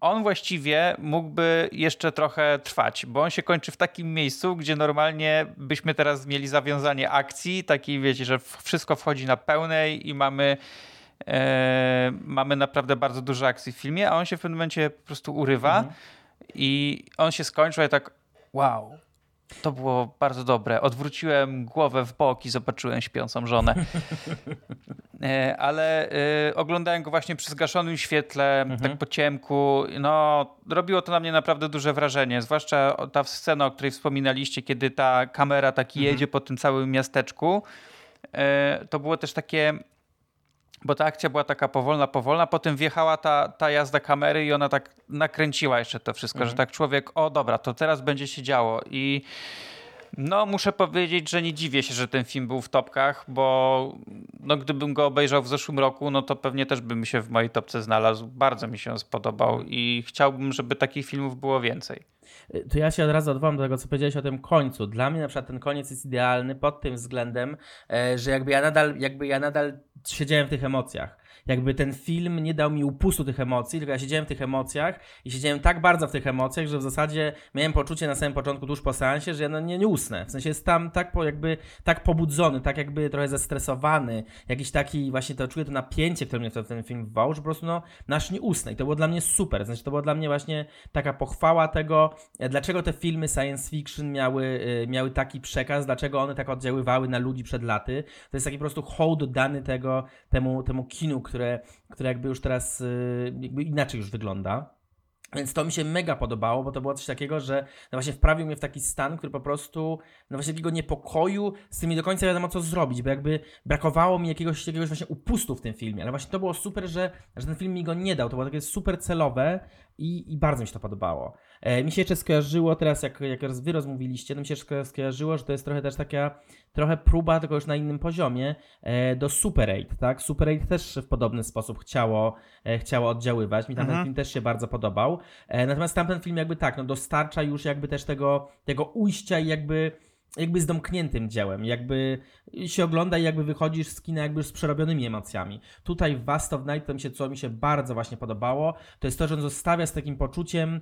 on właściwie mógłby jeszcze trochę trwać, bo on się kończy w takim miejscu, gdzie normalnie byśmy teraz mieli zawiązanie akcji, takiej wiecie, że wszystko wchodzi na pełnej i mamy e, mamy naprawdę bardzo dużo akcji w filmie, a on się w pewnym momencie po prostu urywa mhm. i on się skończył i tak wow, to było bardzo dobre. Odwróciłem głowę w bok i zobaczyłem śpiącą żonę. E, ale y, oglądałem go właśnie przy zgaszonym świetle, mhm. tak po ciemku. No, robiło to na mnie naprawdę duże wrażenie. Zwłaszcza ta scena, o której wspominaliście, kiedy ta kamera tak mhm. jedzie po tym całym miasteczku. Y, to było też takie bo ta akcja była taka powolna, powolna, potem wjechała ta, ta jazda kamery i ona tak nakręciła jeszcze to wszystko, mhm. że tak człowiek, o dobra, to teraz będzie się działo i no, muszę powiedzieć, że nie dziwię się, że ten film był w topkach, bo no, gdybym go obejrzał w zeszłym roku, no to pewnie też by mi się w mojej topce znalazł. Bardzo mi się spodobał i chciałbym, żeby takich filmów było więcej. To ja się od razu odwołam do tego, co powiedziałeś o tym końcu. Dla mnie na przykład ten koniec jest idealny pod tym względem, e, że jakby ja nadal, jakby ja nadal siedziałem w tych emocjach jakby ten film nie dał mi upustu tych emocji, tylko ja siedziałem w tych emocjach i siedziałem tak bardzo w tych emocjach, że w zasadzie miałem poczucie na samym początku, tuż po seansie, że ja no nie, nie usnę. W sensie jest tam tak po, jakby, tak pobudzony, tak jakby trochę zestresowany, jakiś taki, właśnie to czuję to napięcie, które mnie w ten film wwał, że po prostu no, nasz nie usnę. I to było dla mnie super. Znaczy, to było dla mnie właśnie taka pochwała tego, e, dlaczego te filmy science fiction miały, e, miały taki przekaz, dlaczego one tak oddziaływały na ludzi przed laty. To jest taki po prostu hołd dany tego, temu, temu kinu, które, które jakby już teraz y, jakby inaczej już wygląda. Więc to mi się mega podobało, bo to było coś takiego, że no właśnie wprawił mnie w taki stan, który po prostu, no właśnie takiego niepokoju, z tym nie do końca wiadomo co zrobić, bo jakby brakowało mi jakiegoś, jakiegoś właśnie upustu w tym filmie, ale właśnie to było super, że, że ten film mi go nie dał, to było takie super celowe i, i bardzo mi się to podobało. E, mi się jeszcze skojarzyło teraz, jak, jak wy rozmówiliście, to mi się jeszcze skojarzyło, że to jest trochę też taka, trochę próba, tylko już na innym poziomie, e, do Super 8, tak? Super 8 też w podobny sposób chciało, e, chciało oddziaływać, mi tamten mhm. film też się bardzo podobał, e, natomiast tamten film jakby tak, no dostarcza już jakby też tego, tego ujścia i jakby jakby z domkniętym dziełem, jakby się ogląda i jakby wychodzisz z kina jakby z przerobionymi emocjami. Tutaj w Vast of Night to mi się, co mi się bardzo właśnie podobało, to jest to, że on zostawia z takim poczuciem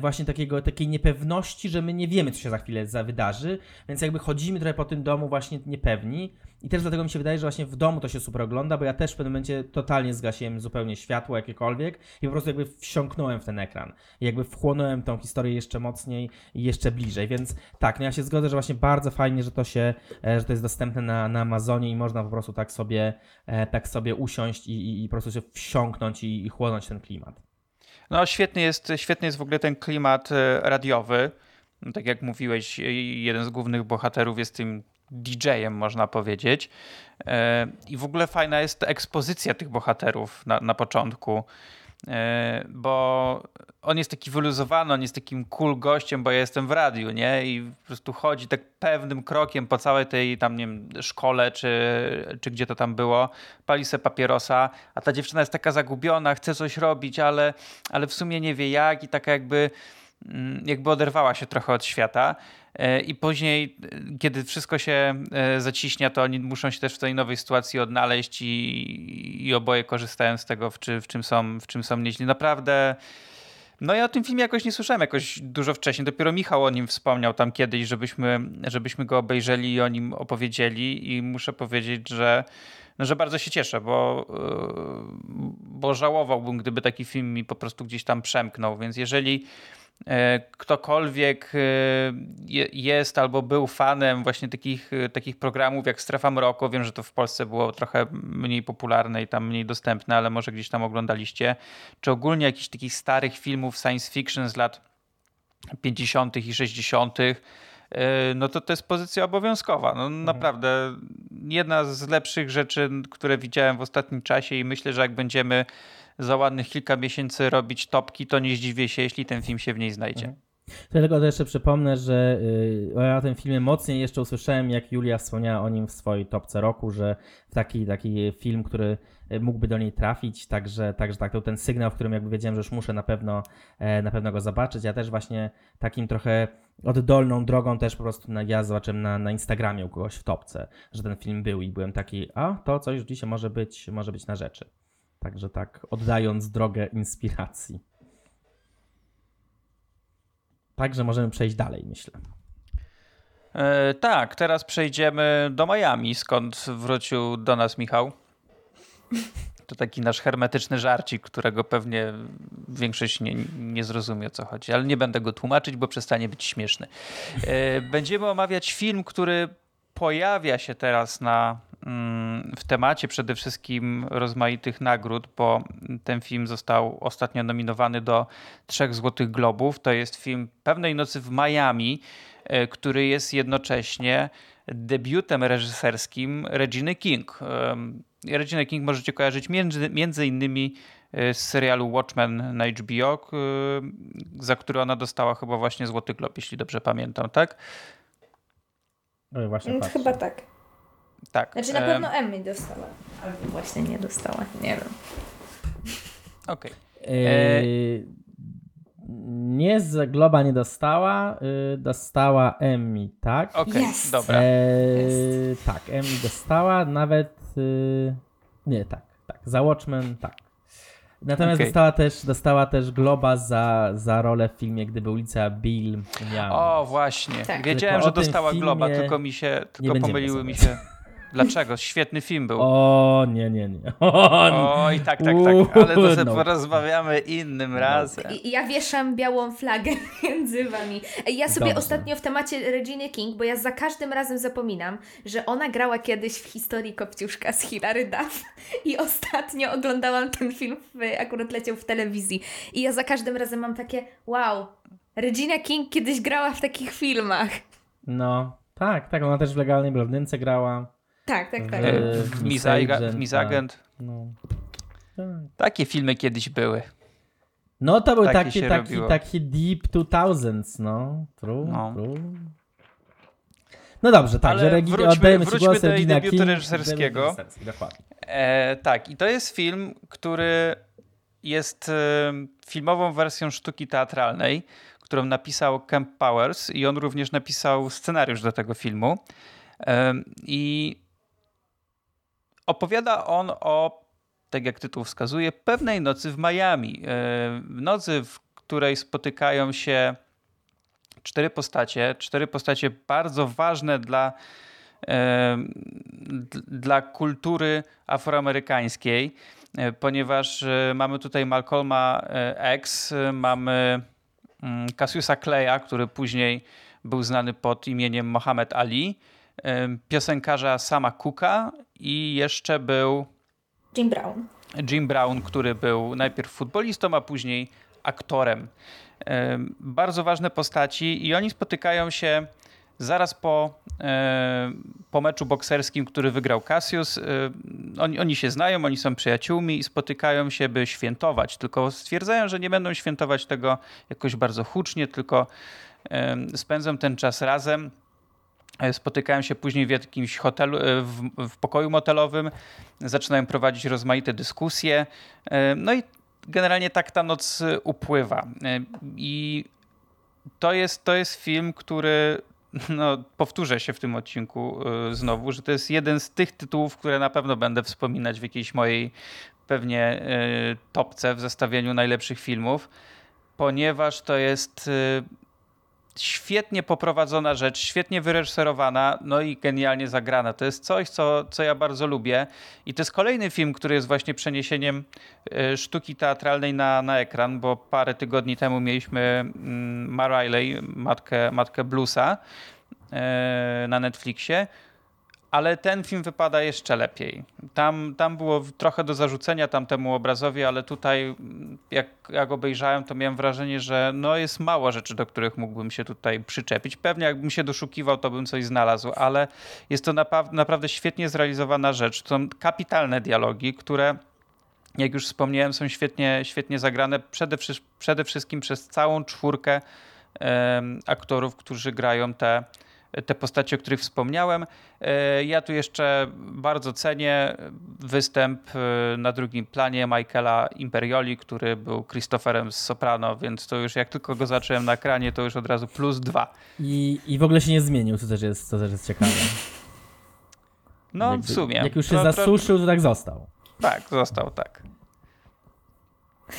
właśnie takiego, takiej niepewności, że my nie wiemy, co się za chwilę wydarzy, więc jakby chodzimy trochę po tym domu właśnie niepewni i też dlatego mi się wydaje, że właśnie w domu to się super ogląda, bo ja też w pewnym momencie totalnie zgasiłem zupełnie światło jakiekolwiek i po prostu jakby wsiąknąłem w ten ekran. I jakby wchłonąłem tą historię jeszcze mocniej i jeszcze bliżej, więc tak, no ja się zgodzę, że właśnie bardzo fajnie, że to się, e, że to jest dostępne na, na Amazonie i można po prostu tak sobie, e, tak sobie usiąść i, i, i po prostu się wsiąknąć i, i chłonąć ten klimat. No świetny jest, świetny jest w ogóle ten klimat e, radiowy. No, tak jak mówiłeś, jeden z głównych bohaterów jest tym DJ-em, można powiedzieć. E, I w ogóle fajna jest ekspozycja tych bohaterów na, na początku, e, bo on jest taki wyluzowany, on jest takim cool gościem, bo ja jestem w radiu, nie? I po prostu chodzi tak pewnym krokiem po całej tej tam, nie wiem, szkole, czy, czy gdzie to tam było, pali se papierosa, a ta dziewczyna jest taka zagubiona, chce coś robić, ale, ale w sumie nie wie jak i taka jakby mm, jakby oderwała się trochę od świata. E, I później, kiedy wszystko się e, zaciśnie, to oni muszą się też w tej nowej sytuacji odnaleźć i, i oboje korzystają z tego, w, czy, w, czym są, w czym są nieźli. Naprawdę. No ja o tym filmie jakoś nie słyszałem jakoś dużo wcześniej. Dopiero Michał o nim wspomniał tam kiedyś, żebyśmy, żebyśmy go obejrzeli i o nim opowiedzieli i muszę powiedzieć, że, no, że bardzo się cieszę, bo, e, bo żałowałbym, gdyby taki film mi po prostu gdzieś tam przemknął. Więc jeżeli E, ktokolwiek e, jest albo był fanem właśnie takich, e, takich programów jak Strefa Mroku, wiem, że to w Polsce było trochę mniej popularne i tam mniej dostępne, ale może gdzieś tam oglądaliście, czy ogólnie jakichś takich starych filmów science fiction z lat 50. i 60., no to to jest pozycja obowiązkowa. No, mhm. Naprawdę jedna z lepszych rzeczy, które widziałem w ostatnim czasie i myślę, że jak będziemy za ładnych kilka miesięcy robić topki, to nie zdziwię się, jeśli ten film się w niej znajdzie. Mhm. Tylko jeszcze przypomnę, że yy, ja o tym filmie mocniej jeszcze usłyszałem, jak Julia wspomniała o nim w swojej topce roku, że taki, taki film, który y, mógłby do niej trafić, także, także tak, to ten sygnał, w którym jakby wiedziałem, że już muszę na pewno, e, na pewno go zobaczyć. Ja też właśnie takim trochę oddolną drogą też po prostu na, ja zobaczyłem na, na Instagramie u kogoś w topce, że ten film był i byłem taki, a to coś dzisiaj może być, może być na rzeczy. Także tak, oddając drogę inspiracji. Także możemy przejść dalej, myślę. E, tak, teraz przejdziemy do Miami, skąd wrócił do nas Michał. To taki nasz hermetyczny żarcik, którego pewnie większość nie, nie zrozumie o co chodzi, ale nie będę go tłumaczyć, bo przestanie być śmieszny. E, będziemy omawiać film, który pojawia się teraz na w temacie przede wszystkim rozmaitych nagród, bo ten film został ostatnio nominowany do trzech Złotych Globów. To jest film Pewnej Nocy w Miami, e, który jest jednocześnie debiutem reżyserskim Reginy King. Regina King możecie kojarzyć między, między innymi e, z serialu Watchmen na HBO, za który ona dostała chyba właśnie Złoty Glob, jeśli dobrze pamiętam, tak? No właśnie Chyba tak. Tak. Znaczy na pewno Emmy dostała. Albo właśnie nie dostała, nie wiem. Okej. Okay. E, nie z Globa nie dostała, y, dostała Emmy, tak? Okej, okay, yes. dobra. E, tak, Emmy dostała, nawet y, nie, tak, tak. Za Watchmen, tak. Natomiast okay. dostała, też, dostała też Globa za, za rolę w filmie Gdyby ulica Bill miała. O, właśnie. Tak. Wiedziałem, że dostała Globa, tylko mi się, tylko pomyliły mi się. Dlaczego? Świetny film był. O, nie, nie, nie. O, o i tak, tak, tak. Ale to sobie no. porozmawiamy innym no. razem. Ja wieszam białą flagę między wami. Ja sobie Dobrze. ostatnio w temacie Reginy King, bo ja za każdym razem zapominam, że ona grała kiedyś w historii Kopciuszka z Hilary Duff i ostatnio oglądałam ten film, akurat leciał w telewizji. I ja za każdym razem mam takie, wow, Regina King kiedyś grała w takich filmach. No, tak, tak, ona też w Legalnej Blondynce grała. Tak, tak, tak. W, w Miss, Agent. Miss Agent. Tak. No. Takie filmy kiedyś były. No to był taki, taki, taki Deep 2000s, no. True, no. true. No dobrze, tak, że regi- wróćmy, oddajemy wróćmy głos do jej debiutu King, reżyserskiego. E, tak, i to jest film, który jest e, filmową wersją sztuki teatralnej, którą napisał Kemp Powers i on również napisał scenariusz do tego filmu. E, I Opowiada on o, tak jak tytuł wskazuje, pewnej nocy w Miami. E, nocy, w której spotykają się cztery postacie, cztery postacie bardzo ważne dla, e, dla kultury afroamerykańskiej, e, ponieważ mamy tutaj Malcolma X, mamy mm, Cassiusa Claya, który później był znany pod imieniem Mohamed Ali, piosenkarza Sama Cooka i jeszcze był Jim Brown. Jim Brown, który był najpierw futbolistą, a później aktorem. Bardzo ważne postaci i oni spotykają się zaraz po, po meczu bokserskim, który wygrał Cassius. Oni, oni się znają, oni są przyjaciółmi i spotykają się, by świętować. Tylko stwierdzają, że nie będą świętować tego jakoś bardzo hucznie, tylko spędzą ten czas razem. E, spotykają się później w jakimś hotelu, e, w, w pokoju motelowym, zaczynają prowadzić rozmaite dyskusje. E, no i generalnie tak ta noc upływa. I to jest, to jest film, który no, powtórzę się w tym odcinku znowu, że to jest jeden z tych tytułów, które na pewno będę wspominać w jakiejś mojej pewnie topce w zestawieniu najlepszych filmów, ponieważ to jest świetnie poprowadzona rzecz, świetnie wyreżyserowana, no i genialnie zagrana. To jest coś, co, co ja bardzo lubię. I to jest kolejny film, który jest właśnie przeniesieniem e, sztuki teatralnej na, na ekran, bo parę tygodni temu mieliśmy mm, Ma Riley, matkę, matkę Bluesa e, na Netflixie ale ten film wypada jeszcze lepiej. Tam, tam było trochę do zarzucenia tamtemu obrazowi, ale tutaj jak, jak obejrzałem, to miałem wrażenie, że no jest mało rzeczy, do których mógłbym się tutaj przyczepić. Pewnie jakbym się doszukiwał, to bym coś znalazł, ale jest to napa naprawdę świetnie zrealizowana rzecz. To są kapitalne dialogi, które jak już wspomniałem, są świetnie, świetnie zagrane przede, przede wszystkim przez całą czwórkę aktorów, którzy grają te te postacie, o których wspomniałem. E, ja tu jeszcze bardzo cenię występ e, na drugim planie Michaela Imperioli, który był Christopherem z Soprano, więc to już jak tylko go zacząłem na ekranie, to już od razu plus dwa. I, i w ogóle się nie zmienił, co też jest, co też jest ciekawe. No Jakby, w sumie. Jak już się to, zasuszył, to tak został. Tak, został, tak.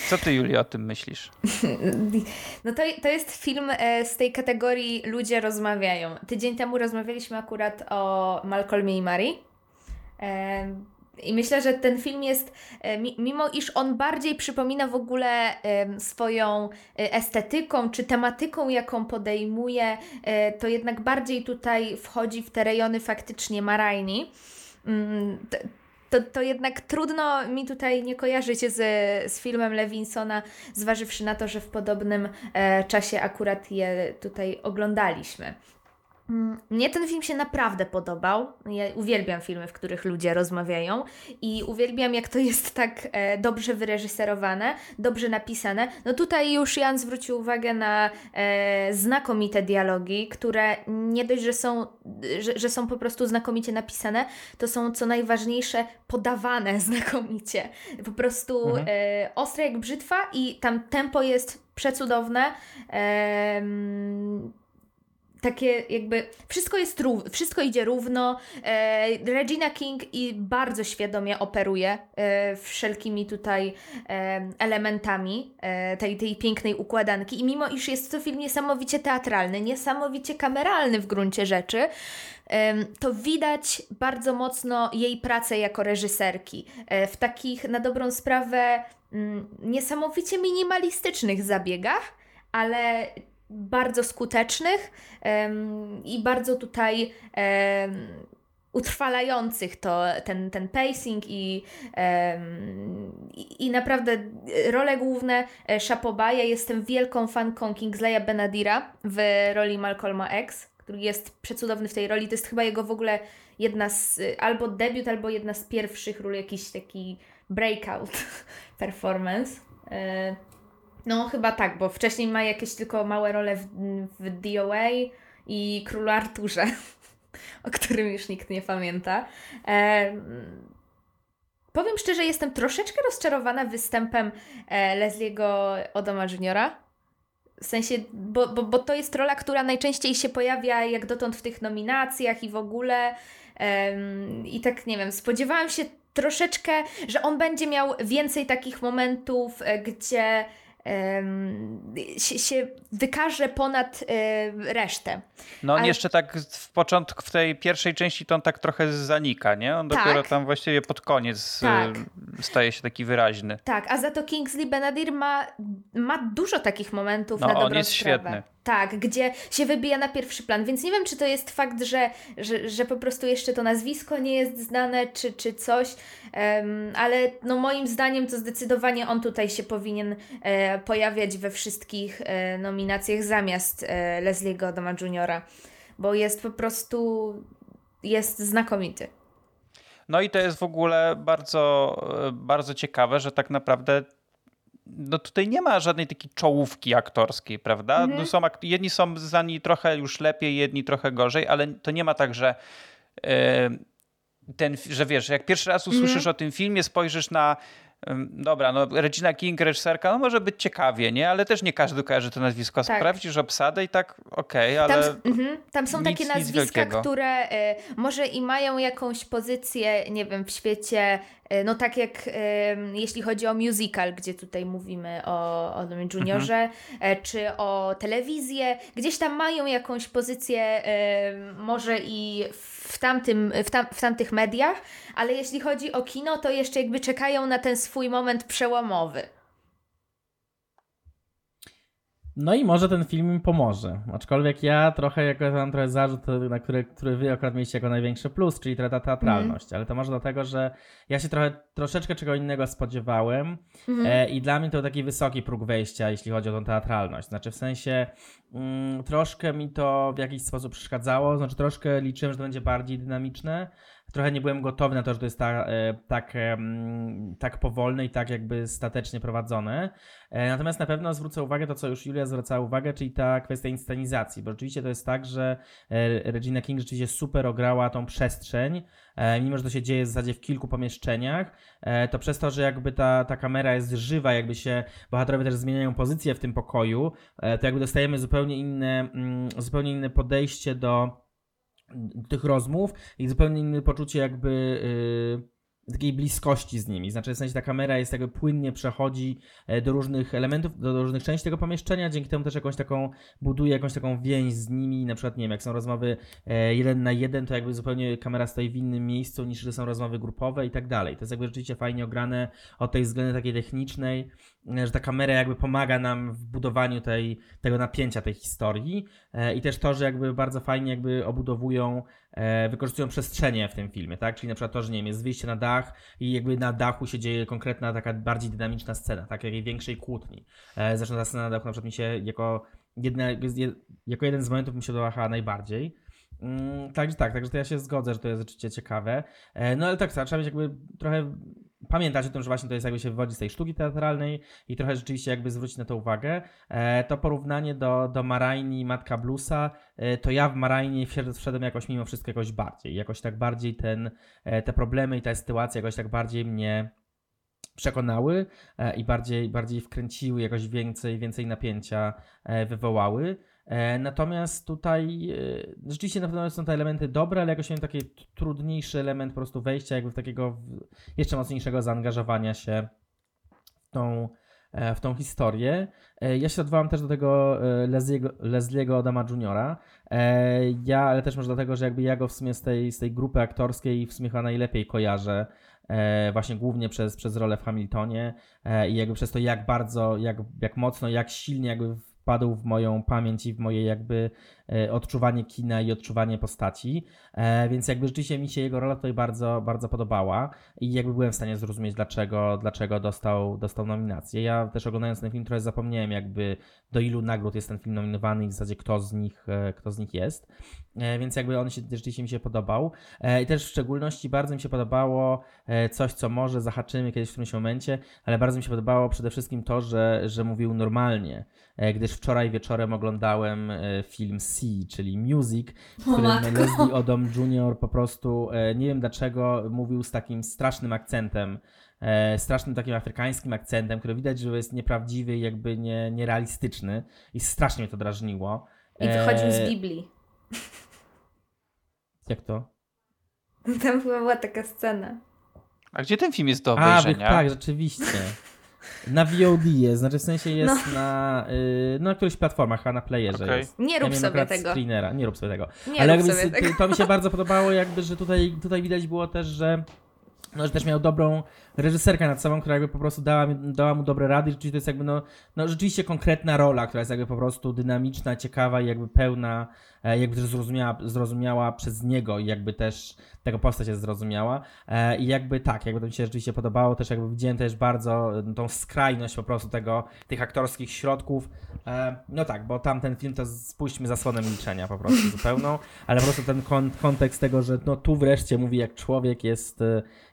Co ty, Julia, o tym myślisz? No to, to jest film e, z tej kategorii Ludzie rozmawiają. Tydzień temu rozmawialiśmy akurat o Malcolmie i Mary. E, I myślę, że ten film jest, e, mimo iż on bardziej przypomina w ogóle swoją estetyką czy tematyką, jaką podejmuje, to jednak bardziej tutaj wchodzi w te rejony faktycznie marajni. To, to jednak trudno mi tutaj nie kojarzyć z, z filmem Lewinsona, zważywszy na to, że w podobnym e, czasie akurat je tutaj oglądaliśmy. Mnie ten film się naprawdę podobał. Ja uwielbiam filmy, w których ludzie rozmawiają i uwielbiam, jak to jest tak e, dobrze wyreżyserowane, dobrze napisane. No tutaj już Jan zwrócił uwagę na e, znakomite dialogi, które nie dość, że są, że, że są po prostu znakomicie napisane, to są co najważniejsze podawane znakomicie. Po prostu mhm. e, ostre jak brzytwa i tam tempo jest przecudowne. Takie jakby wszystko jest równo, wszystko idzie równo. E, Regina King i bardzo świadomie operuje e, wszelkimi tutaj e, elementami e, tej, tej pięknej układanki i mimo iż jest to film niesamowicie teatralny, niesamowicie kameralny w gruncie rzeczy, to widać bardzo mocno jej pracę jako reżyserki. E, w takich na dobrą sprawę mm, niesamowicie minimalistycznych zabiegach, ale bardzo skutecznych i bardzo tutaj utrwalających to, ten, ten pacing i, i, i, naprawdę role główne Chapoba. Ja jestem wielką fanką Kingsleya Benadira w roli Malcolma X, który jest przecudowny w tej roli. To jest chyba jego w ogóle jedna z, albo debiut, albo jedna z pierwszych ról, jakiś taki breakout performance. No, chyba tak, bo wcześniej ma jakieś tylko małe role w, w DOA i Królu Arturze, o którym już nikt nie pamięta. E, powiem szczerze, jestem troszeczkę rozczarowana występem e, Leslie'ego Odoma Juniora. W sensie, bo, bo, bo to jest rola, która najczęściej się pojawia jak dotąd w tych nominacjach i w ogóle. I tak nie wiem, spodziewałam się troszeczkę, że on będzie miał więcej takich momentów, e, gdzie się, się wykaże ponad resztę. No on Ale... jeszcze tak w początku, w tej pierwszej części to on tak trochę zanika, nie? On tak. dopiero tam właściwie pod koniec tak. staje się taki wyraźny. Tak, a za to Kingsley Benadir ma, ma dużo takich momentów no, na dobrą on jest sprawę. świetny. Tak, gdzie się wybija na pierwszy plan, więc nie wiem, czy to jest fakt, że, że, że po prostu jeszcze to nazwisko nie jest znane, czy, czy coś, um, ale no moim zdaniem to zdecydowanie on tutaj się powinien e, pojawiać we wszystkich e, nominacjach zamiast e, Leslie'ego Odoma Juniora, bo jest po prostu, jest znakomity. No i to jest w ogóle bardzo, e, bardzo ciekawe, że tak naprawdę no tutaj nie ma żadnej takiej czołówki aktorskiej, prawda? Mhm. No są, jedni są znani trochę już lepiej, jedni trochę gorzej, ale to nie ma tak, że ten, że wiesz, jak pierwszy raz usłyszysz mhm. o tym filmie, spojrzysz na Dobra, no Regina King, reżyserka, no może być ciekawie, nie? Ale też nie każdy kojarzy to nazwisko. Tak. Sprawdzisz obsadę i tak okej, okay, ale tam, mm, tam są nic, takie nazwiska, które y, może i mają jakąś pozycję, nie wiem, w świecie E, no tak jak e, jeśli chodzi o musical, gdzie tutaj mówimy o, o Juniorze, mhm. czy o telewizję, gdzieś tam mają jakąś pozycję może i w, tamtym, w, tam, w tamtych mediach, ale jeśli chodzi o kino, to jeszcze jakby czekają na ten swój moment przełomowy. No i może ten film im pomoże. Aczkolwiek ja trochę, jako mam trochę zarzut, na który, który wy akurat mieliście jako największy plus, czyli ta teatralność. Mm. Ale to może dlatego, że ja się trochę, troszeczkę czego innego spodziewałem mm. e, i dla mnie to taki wysoki próg wejścia, jeśli chodzi o tą teatralność. Znaczy w sensie mm, troszkę mi to w jakiś sposób przeszkadzało, znaczy troszkę liczyłem, że to będzie bardziej dynamiczne, trochę nie byłem gotowy na to, że to jest ta, e, tak, tak powolne i tak jakby statecznie prowadzone. E, natomiast na pewno zwrócę uwagę to, co już Julia zwracała uwagę, czyli ta kwestia inscenizacji, bo rzeczywiście to jest tak, że e, Regina King rzeczywiście super ograła tą przestrzeń, mimo że to się dzieje w zasadzie w kilku pomieszczeniach, to przez to, że jakby ta, ta kamera jest żywa, jakby się bohaterowie też zmieniają pozycję w tym pokoju, to jakby dostajemy zupełnie inne, mm, zupełnie inne podejście do tych rozmów i zupełnie inne poczucie jakby yy, takiej bliskości z nimi. Znaczy, w sensie ta kamera jest jakby płynnie przechodzi e, do różnych elementów, do różnych części tego pomieszczenia, dzięki temu też jakąś taką buduje jakąś taką więź z nimi. Na przykład, nie wiem, jak są rozmowy e, jeden na jeden, to jakby zupełnie kamera stoi w innym miejscu niż że są rozmowy grupowe i tak dalej. To jest jakby rzeczywiście fajnie ograne od tej względu takiej technicznej, e, że ta kamera jakby pomaga nam w budowaniu tej, tego napięcia tej historii i też to, że jakby bardzo fajnie jakby obudowują wykorzystują przestrzenie w tym filmie, tak? Czyli na przykład to, że nie wiem, jest wyjście na dach i jakby na dachu się dzieje konkretna taka bardziej dynamiczna scena, tak? Jakiej większej kłótni. E, zresztą ta scena na dachu na przykład mi się jako, jedna, jako jeden z momentów mi się podobała najbardziej. Mm, także tak, także to ja się zgodzę, że to jest rzeczywiście ciekawe. E, no ale tak, trzeba mieć jakby trochę pamiętać o tym, że właśnie to jest jakby się wywodzi z tej sztuki teatralnej i trochę rzeczywiście jakby zwrócić na to uwagę. E, to porównanie do, do Marajni Matka Bluesa, e, to ja w Marajnie wszedłem jakoś mimo wszystko jakoś bardziej, jakoś tak bardziej ten, e, te problemy i ta sytuacja jakoś tak bardziej mnie przekonały i bardziej, bardziej wkręciły, jakoś więcej, więcej napięcia wywołały. E, natomiast tutaj e, rzeczywiście na pewno są te elementy dobre, ale jakoś miałem taki trudniejszy element po prostu wejścia, jakby w takiego jeszcze mocniejszego zaangażowania się w tą, e, w tą historię. Ja się odwołam też do tego Leslie'ego, Leslie'ego Adama Juniora. Ja, ale też może dlatego, że jakby ja go w sumie z tej, z tej grupy aktorskiej w sumie chyba najlepiej kojarzę. Właśnie głównie przez, przez rolę w Hamiltonie i jakby przez to, jak bardzo, jak, jak mocno, jak silnie jakby wpadł w moją pamięć i w moje jakby odczuwanie kina i odczuwanie postaci, e, więc jakby rzeczywiście mi się jego rola tutaj bardzo, bardzo podobała i jakby byłem w stanie zrozumieć, dlaczego, dlaczego dostał, dostał nominację. Ja też oglądając ten film trochę zapomniałem jakby do ilu nagród jest ten film nominowany i w zasadzie kto z nich, e, kto z nich jest, więc jakby on się, rzeczywiście mi się podobał. I też w szczególności bardzo mi się podobało coś, co może zahaczymy kiedyś w którymś momencie, ale bardzo mi się podobało przede wszystkim to, że, że mówił normalnie, gdyż wczoraj wieczorem oglądałem film czyli Music, w którym Leslie Odom Jr. po prostu, e, nie wiem dlaczego, mówił z takim strasznym akcentem, e, strasznym takim afrykańskim akcentem, który widać, że jest nieprawdziwy i jakby nie, nierealistyczny i strasznie mnie to drażniło. I wychodził z e, Biblii. Jak to? Tam była taka scena. A gdzie ten film jest do obejrzenia? A, tak, rzeczywiście. Na VOD jest, znaczy w sensie jest no. na, y, na którychś platformach, a na playerze okay. jest. Nie rób ja sobie tego. Screenera. Nie rób sobie tego. Nie Ale rób sobie tego. to mi się bardzo podobało, jakby, że tutaj, tutaj widać było też, że no, że też miał dobrą reżyserkę nad sobą, która jakby po prostu dała, dała mu dobre rady. Rzeczywiście to jest jakby no, no rzeczywiście konkretna rola, która jest jakby po prostu dynamiczna, ciekawa i jakby pełna, e, jakby też zrozumiała, zrozumiała przez niego i jakby też tego postać jest zrozumiała. E, I jakby tak, jakby to mi się rzeczywiście podobało. Też jakby widziałem też bardzo e, tą skrajność po prostu tego, tych aktorskich środków. No tak, bo tamten film to spójrzmy zasłonem milczenia po prostu zupełną, ale po prostu ten kon kontekst tego, że no tu wreszcie mówi jak człowiek jest,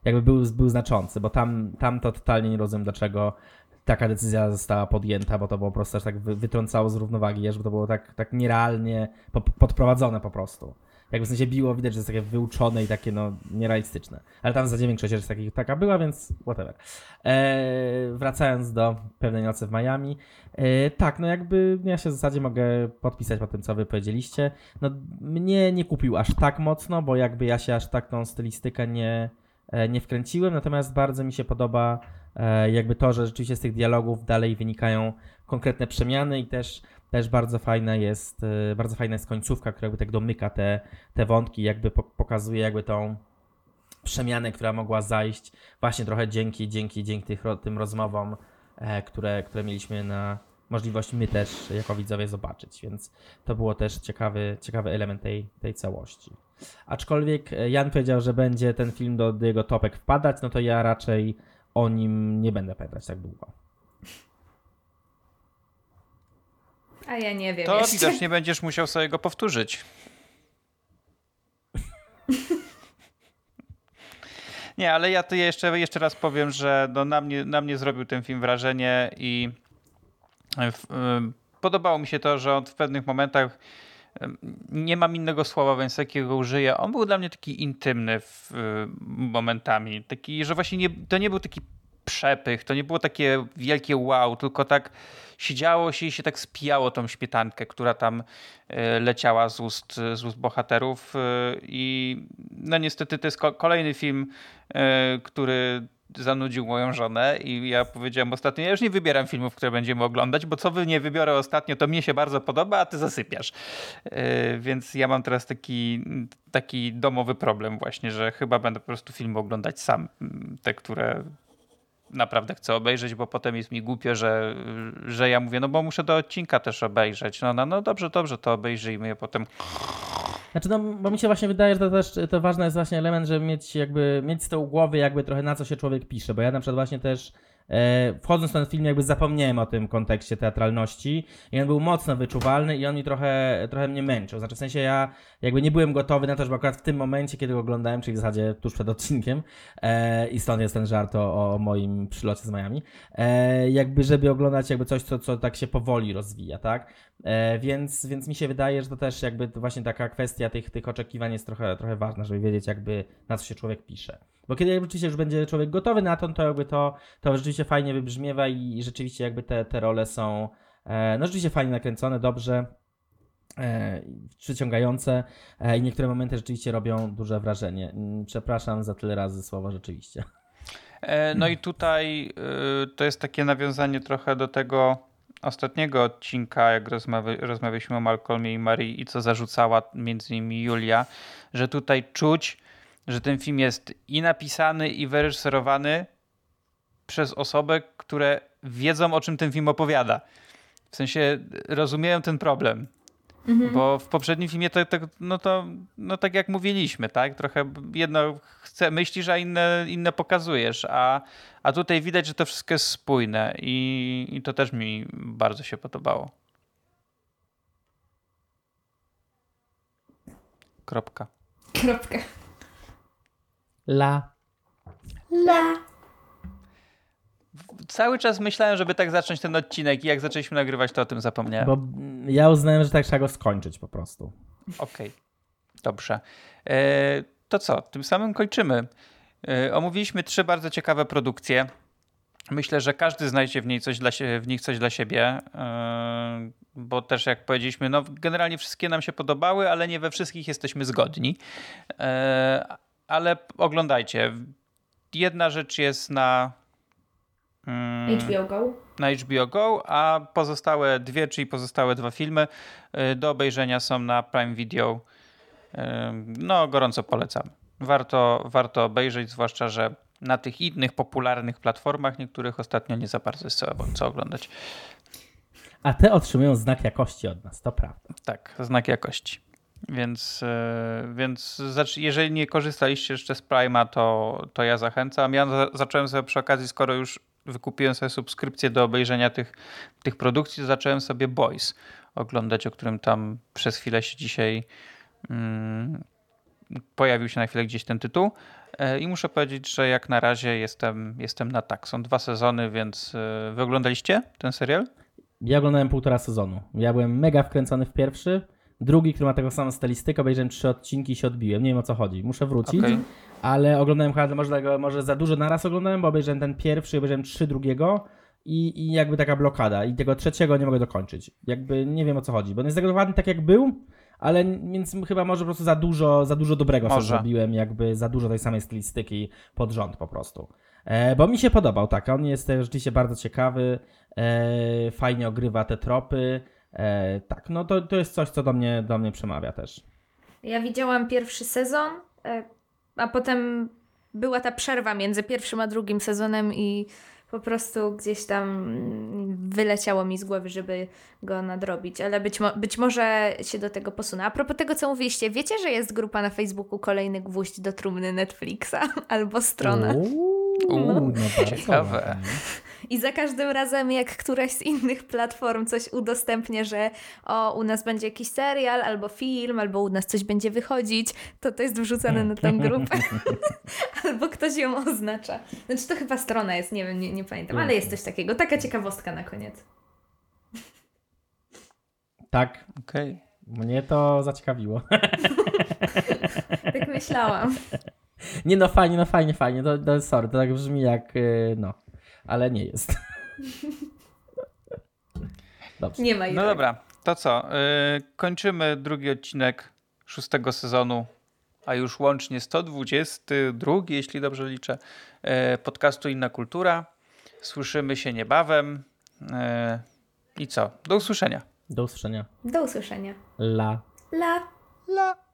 jakby był, był znaczący, bo tam, tam to totalnie nie rozumiem, dlaczego taka decyzja została podjęta, bo to było po prostu aż tak wytrącało z równowagi, żeby to było tak, tak nierealnie podprowadzone po prostu. Jakby w sensie biło, widać, że jest takie wyuczone i takie no nierealistyczne. Ale tam zasadzie większość rzeczy takich, taka była, więc whatever. Eee, wracając do pewnej nocy w Miami. Eee, tak, no jakby ja się w zasadzie mogę podpisać po tym, co wy powiedzieliście. No mnie nie kupił aż tak mocno, bo jakby ja się aż tak tą stylistykę nie nie wkręciłem, natomiast bardzo mi się podoba e, jakby to, że rzeczywiście z tych dialogów dalej wynikają konkretne przemiany i też, też bardzo fajna jest, e, bardzo fajna jest końcówka, która jakby tak domyka te, te wątki, jakby pokazuje jakby tą przemianę, która mogła zajść właśnie trochę dzięki, dzięki, dzięki tych, tym rozmowom, które, które mieliśmy na możliwość my też jako widzowie zobaczyć, więc to było też ciekawy, ciekawy element tej, tej całości. Aczkolwiek e, Jan powiedział, że będzie ten film do, do jego topek wpadać, no to ja raczej o nim nie będę pamiętać tak długo. A ja nie wiem. To jeszcze. widocznie będziesz musiał sobie go powtórzyć. Nie, ale ja to jeszcze, jeszcze raz powiem, że no na, mnie, na mnie zrobił ten film wrażenie i w, y, podobało mi się to, że on w pewnych momentach nie mam innego słowa, więc takiego użyję. On był dla mnie taki intymny w, momentami. Taki, że właśnie nie, to nie był taki przepych, to nie było takie wielkie wow, tylko tak siedziało się i się tak spijało tą śmietankę, która tam e, leciała z ust, z ust bohaterów. E, I no niestety to jest kolejny film, który zanudził moją żonę i ja powiedziałem ostatnio, ja już nie wybieram filmów, które będziemy oglądać, bo co wy nie wybiorę ostatnio, to mnie się bardzo podoba, a ty zasypiasz. Yy, więc ja mam teraz taki, taki domowy problem właśnie, że chyba będę po prostu filmy oglądać sam. Te, które naprawdę chcę obejrzeć, bo potem jest mi głupio, że, że ja mówię, no bo muszę do odcinka też obejrzeć. No, no, no dobrze, dobrze, to obejrzyjmy je potem znaczy, no, bo mi się właśnie wydaje, że to też to ważny jest właśnie element, żeby mieć jakby, mieć z tyłu głowy jakby trochę na co się człowiek pisze, bo ja na przykład właśnie też wchodząc w ten film jakby zapomniałem o tym kontekście teatralności i on był mocno wyczuwalny i on mi trochę, trochę mnie męczył. Znaczy w sensie ja jakby nie byłem gotowy na to, żeby akurat w tym momencie, kiedy go oglądałem, czyli w zasadzie tuż przed odcinkiem e, i stąd jest ten żart o, o moim przylocie z Miami, e, jakby żeby oglądać jakby coś, co, co tak się powoli rozwija, tak? E, więc, więc mi się wydaje, że to też jakby właśnie taka kwestia tych, tych oczekiwań jest trochę, trochę ważna, żeby wiedzieć jakby na co się człowiek pisze. Bo kiedy rzeczywiście już będzie człowiek gotowy na to, to jakby to, to rzeczywiście fajnie wybrzmiewa i, rzeczywiście jakby te, te role są e, no rzeczywiście fajnie nakręcone, dobrze e, przyciągające e, i niektóre momenty rzeczywiście robią duże wrażenie. Mm, przepraszam za tyle razy słowo rzeczywiście. No i tutaj y, to jest takie nawiązanie trochę do tego ostatniego odcinka, jak rozmawia, rozmawialiśmy o Malcolmie i Marii i co zarzucała między innymi Julia, że tutaj czuć, że ten film jest i napisany, i wyreżyserowany przez osoby, które wiedzą, o czym ten film opowiada. W sensie rozumieją ten problem. Mhm. Bo w poprzednim filmie to, to, no to no tak jak mówiliśmy, tak? Trochę jedno chce, myślisz, a inne, inne pokazujesz, a, a tutaj widać, że to wszystko jest spójne i, i to też mi bardzo się podobało. Kropka. Kropka. La. La cały czas myślałem, żeby tak zacząć ten odcinek i jak zaczęliśmy nagrywać, to o tym zapomniałem. Bo ja uznałem, że tak trzeba go skończyć po prostu. Okej, okay. dobrze. E, to co, tym samym kończymy. E, omówiliśmy trzy bardzo ciekawe produkcje. Myślę, że każdy znajdzie w, niej coś dla, w nich coś dla siebie, e, bo też jak powiedzieliśmy, no generalnie wszystkie nam się podobały, ale nie we wszystkich jesteśmy zgodni. Ale oglądajcie. Jedna rzecz jest na Mm, HBO Go. na HBO Go, a pozostałe dwie, czyli pozostałe dwa filmy y, do obejrzenia są na Prime Video. Y, No, gorąco polecam. Warto, warto obejrzeć, zwłaszcza, że na tych innych popularnych platformach niektórych ostatnio nie za bardzo jest co, co oglądać. A te otrzymują znak jakości od nas, to prawda. Tak, znak jakości. Więc, y, więc jeżeli nie korzystaliście jeszcze z Prime'a, to, to ja zachęcam. Ja za- zacząłem sobie przy okazji, skoro już wykupiłem sobie subskrypcję do obejrzenia tych, tych produkcji, to zacząłem sobie Boys oglądać, o którym tam przez chwilę się dzisiaj mm, pojawił się na chwilę gdzieś ten tytuł. E, I muszę powiedzieć, że jak na razie jestem, jestem na tak. Są dwa sezony, więc y, wy oglądaliście ten serial? Ja oglądałem półtora sezonu. Ja byłem mega wkręcony w pierwszy. Drugi, który ma taką samą stylistykę, obejrzałem trzy odcinki i się odbiłem. Nie wiem o co chodzi. Muszę wrócić. Okej. Ale oglądałem chyba może, tego, może za dużo naraz oglądałem, bo obejrzałem ten pierwszy, obejrzałem trzy drugiego i, i jakby taka blokada. I tego trzeciego nie mogę dokończyć. Jakby nie wiem o co chodzi, bo on jest zagotowany tak jak był, ale więc chyba może po prostu za dużo, za dużo dobrego Może. zrobiłem, jakby za dużo tej samej stylistyki pod rząd po prostu. E, bo mi się podobał, tak, on jest rzeczywiście bardzo ciekawy, e, fajnie ogrywa te tropy, e, tak, no to, to jest coś, co do mnie, do mnie przemawia też. Ja widziałam pierwszy sezon, e, a potem była ta przerwa między pierwszym a drugim sezonem i po prostu gdzieś tam wyleciało mi z głowy, żeby go nadrobić, ale być, mo- być może się do tego posunę. A propos tego, co mówiliście, wiecie, że jest grupa na Facebooku Kolejny Gwóźdź do trumny Netflixa albo strona? Uuu, No. no Ciekawe. I za każdym razem, jak któraś z innych platform coś udostępnia, że o, u nas będzie jakiś serial, albo film, albo u nas coś będzie wychodzić, to to jest wrzucane na tę grupę. albo ktoś ją oznacza. Znaczy to chyba strona jest, nie wiem, nie, nie pamiętam, ale jest coś takiego. Taka ciekawostka na koniec. Tak, Okej. mnie to zaciekawiło. Tak myślałam. Nie no, fajnie, no fajnie, fajnie. To, to sorry, to tak brzmi jak, y, no, ale nie jest. Dobrze. Nie ma No dobra, to co? Yy, kończymy drugi odcinek szóstego sezonu, a już łącznie 122, jeśli dobrze liczę, yy, podcastu Inna Kultura. Słyszymy się niebawem. Yy, I co? Do usłyszenia. Do usłyszenia. Do usłyszenia. La. La. La.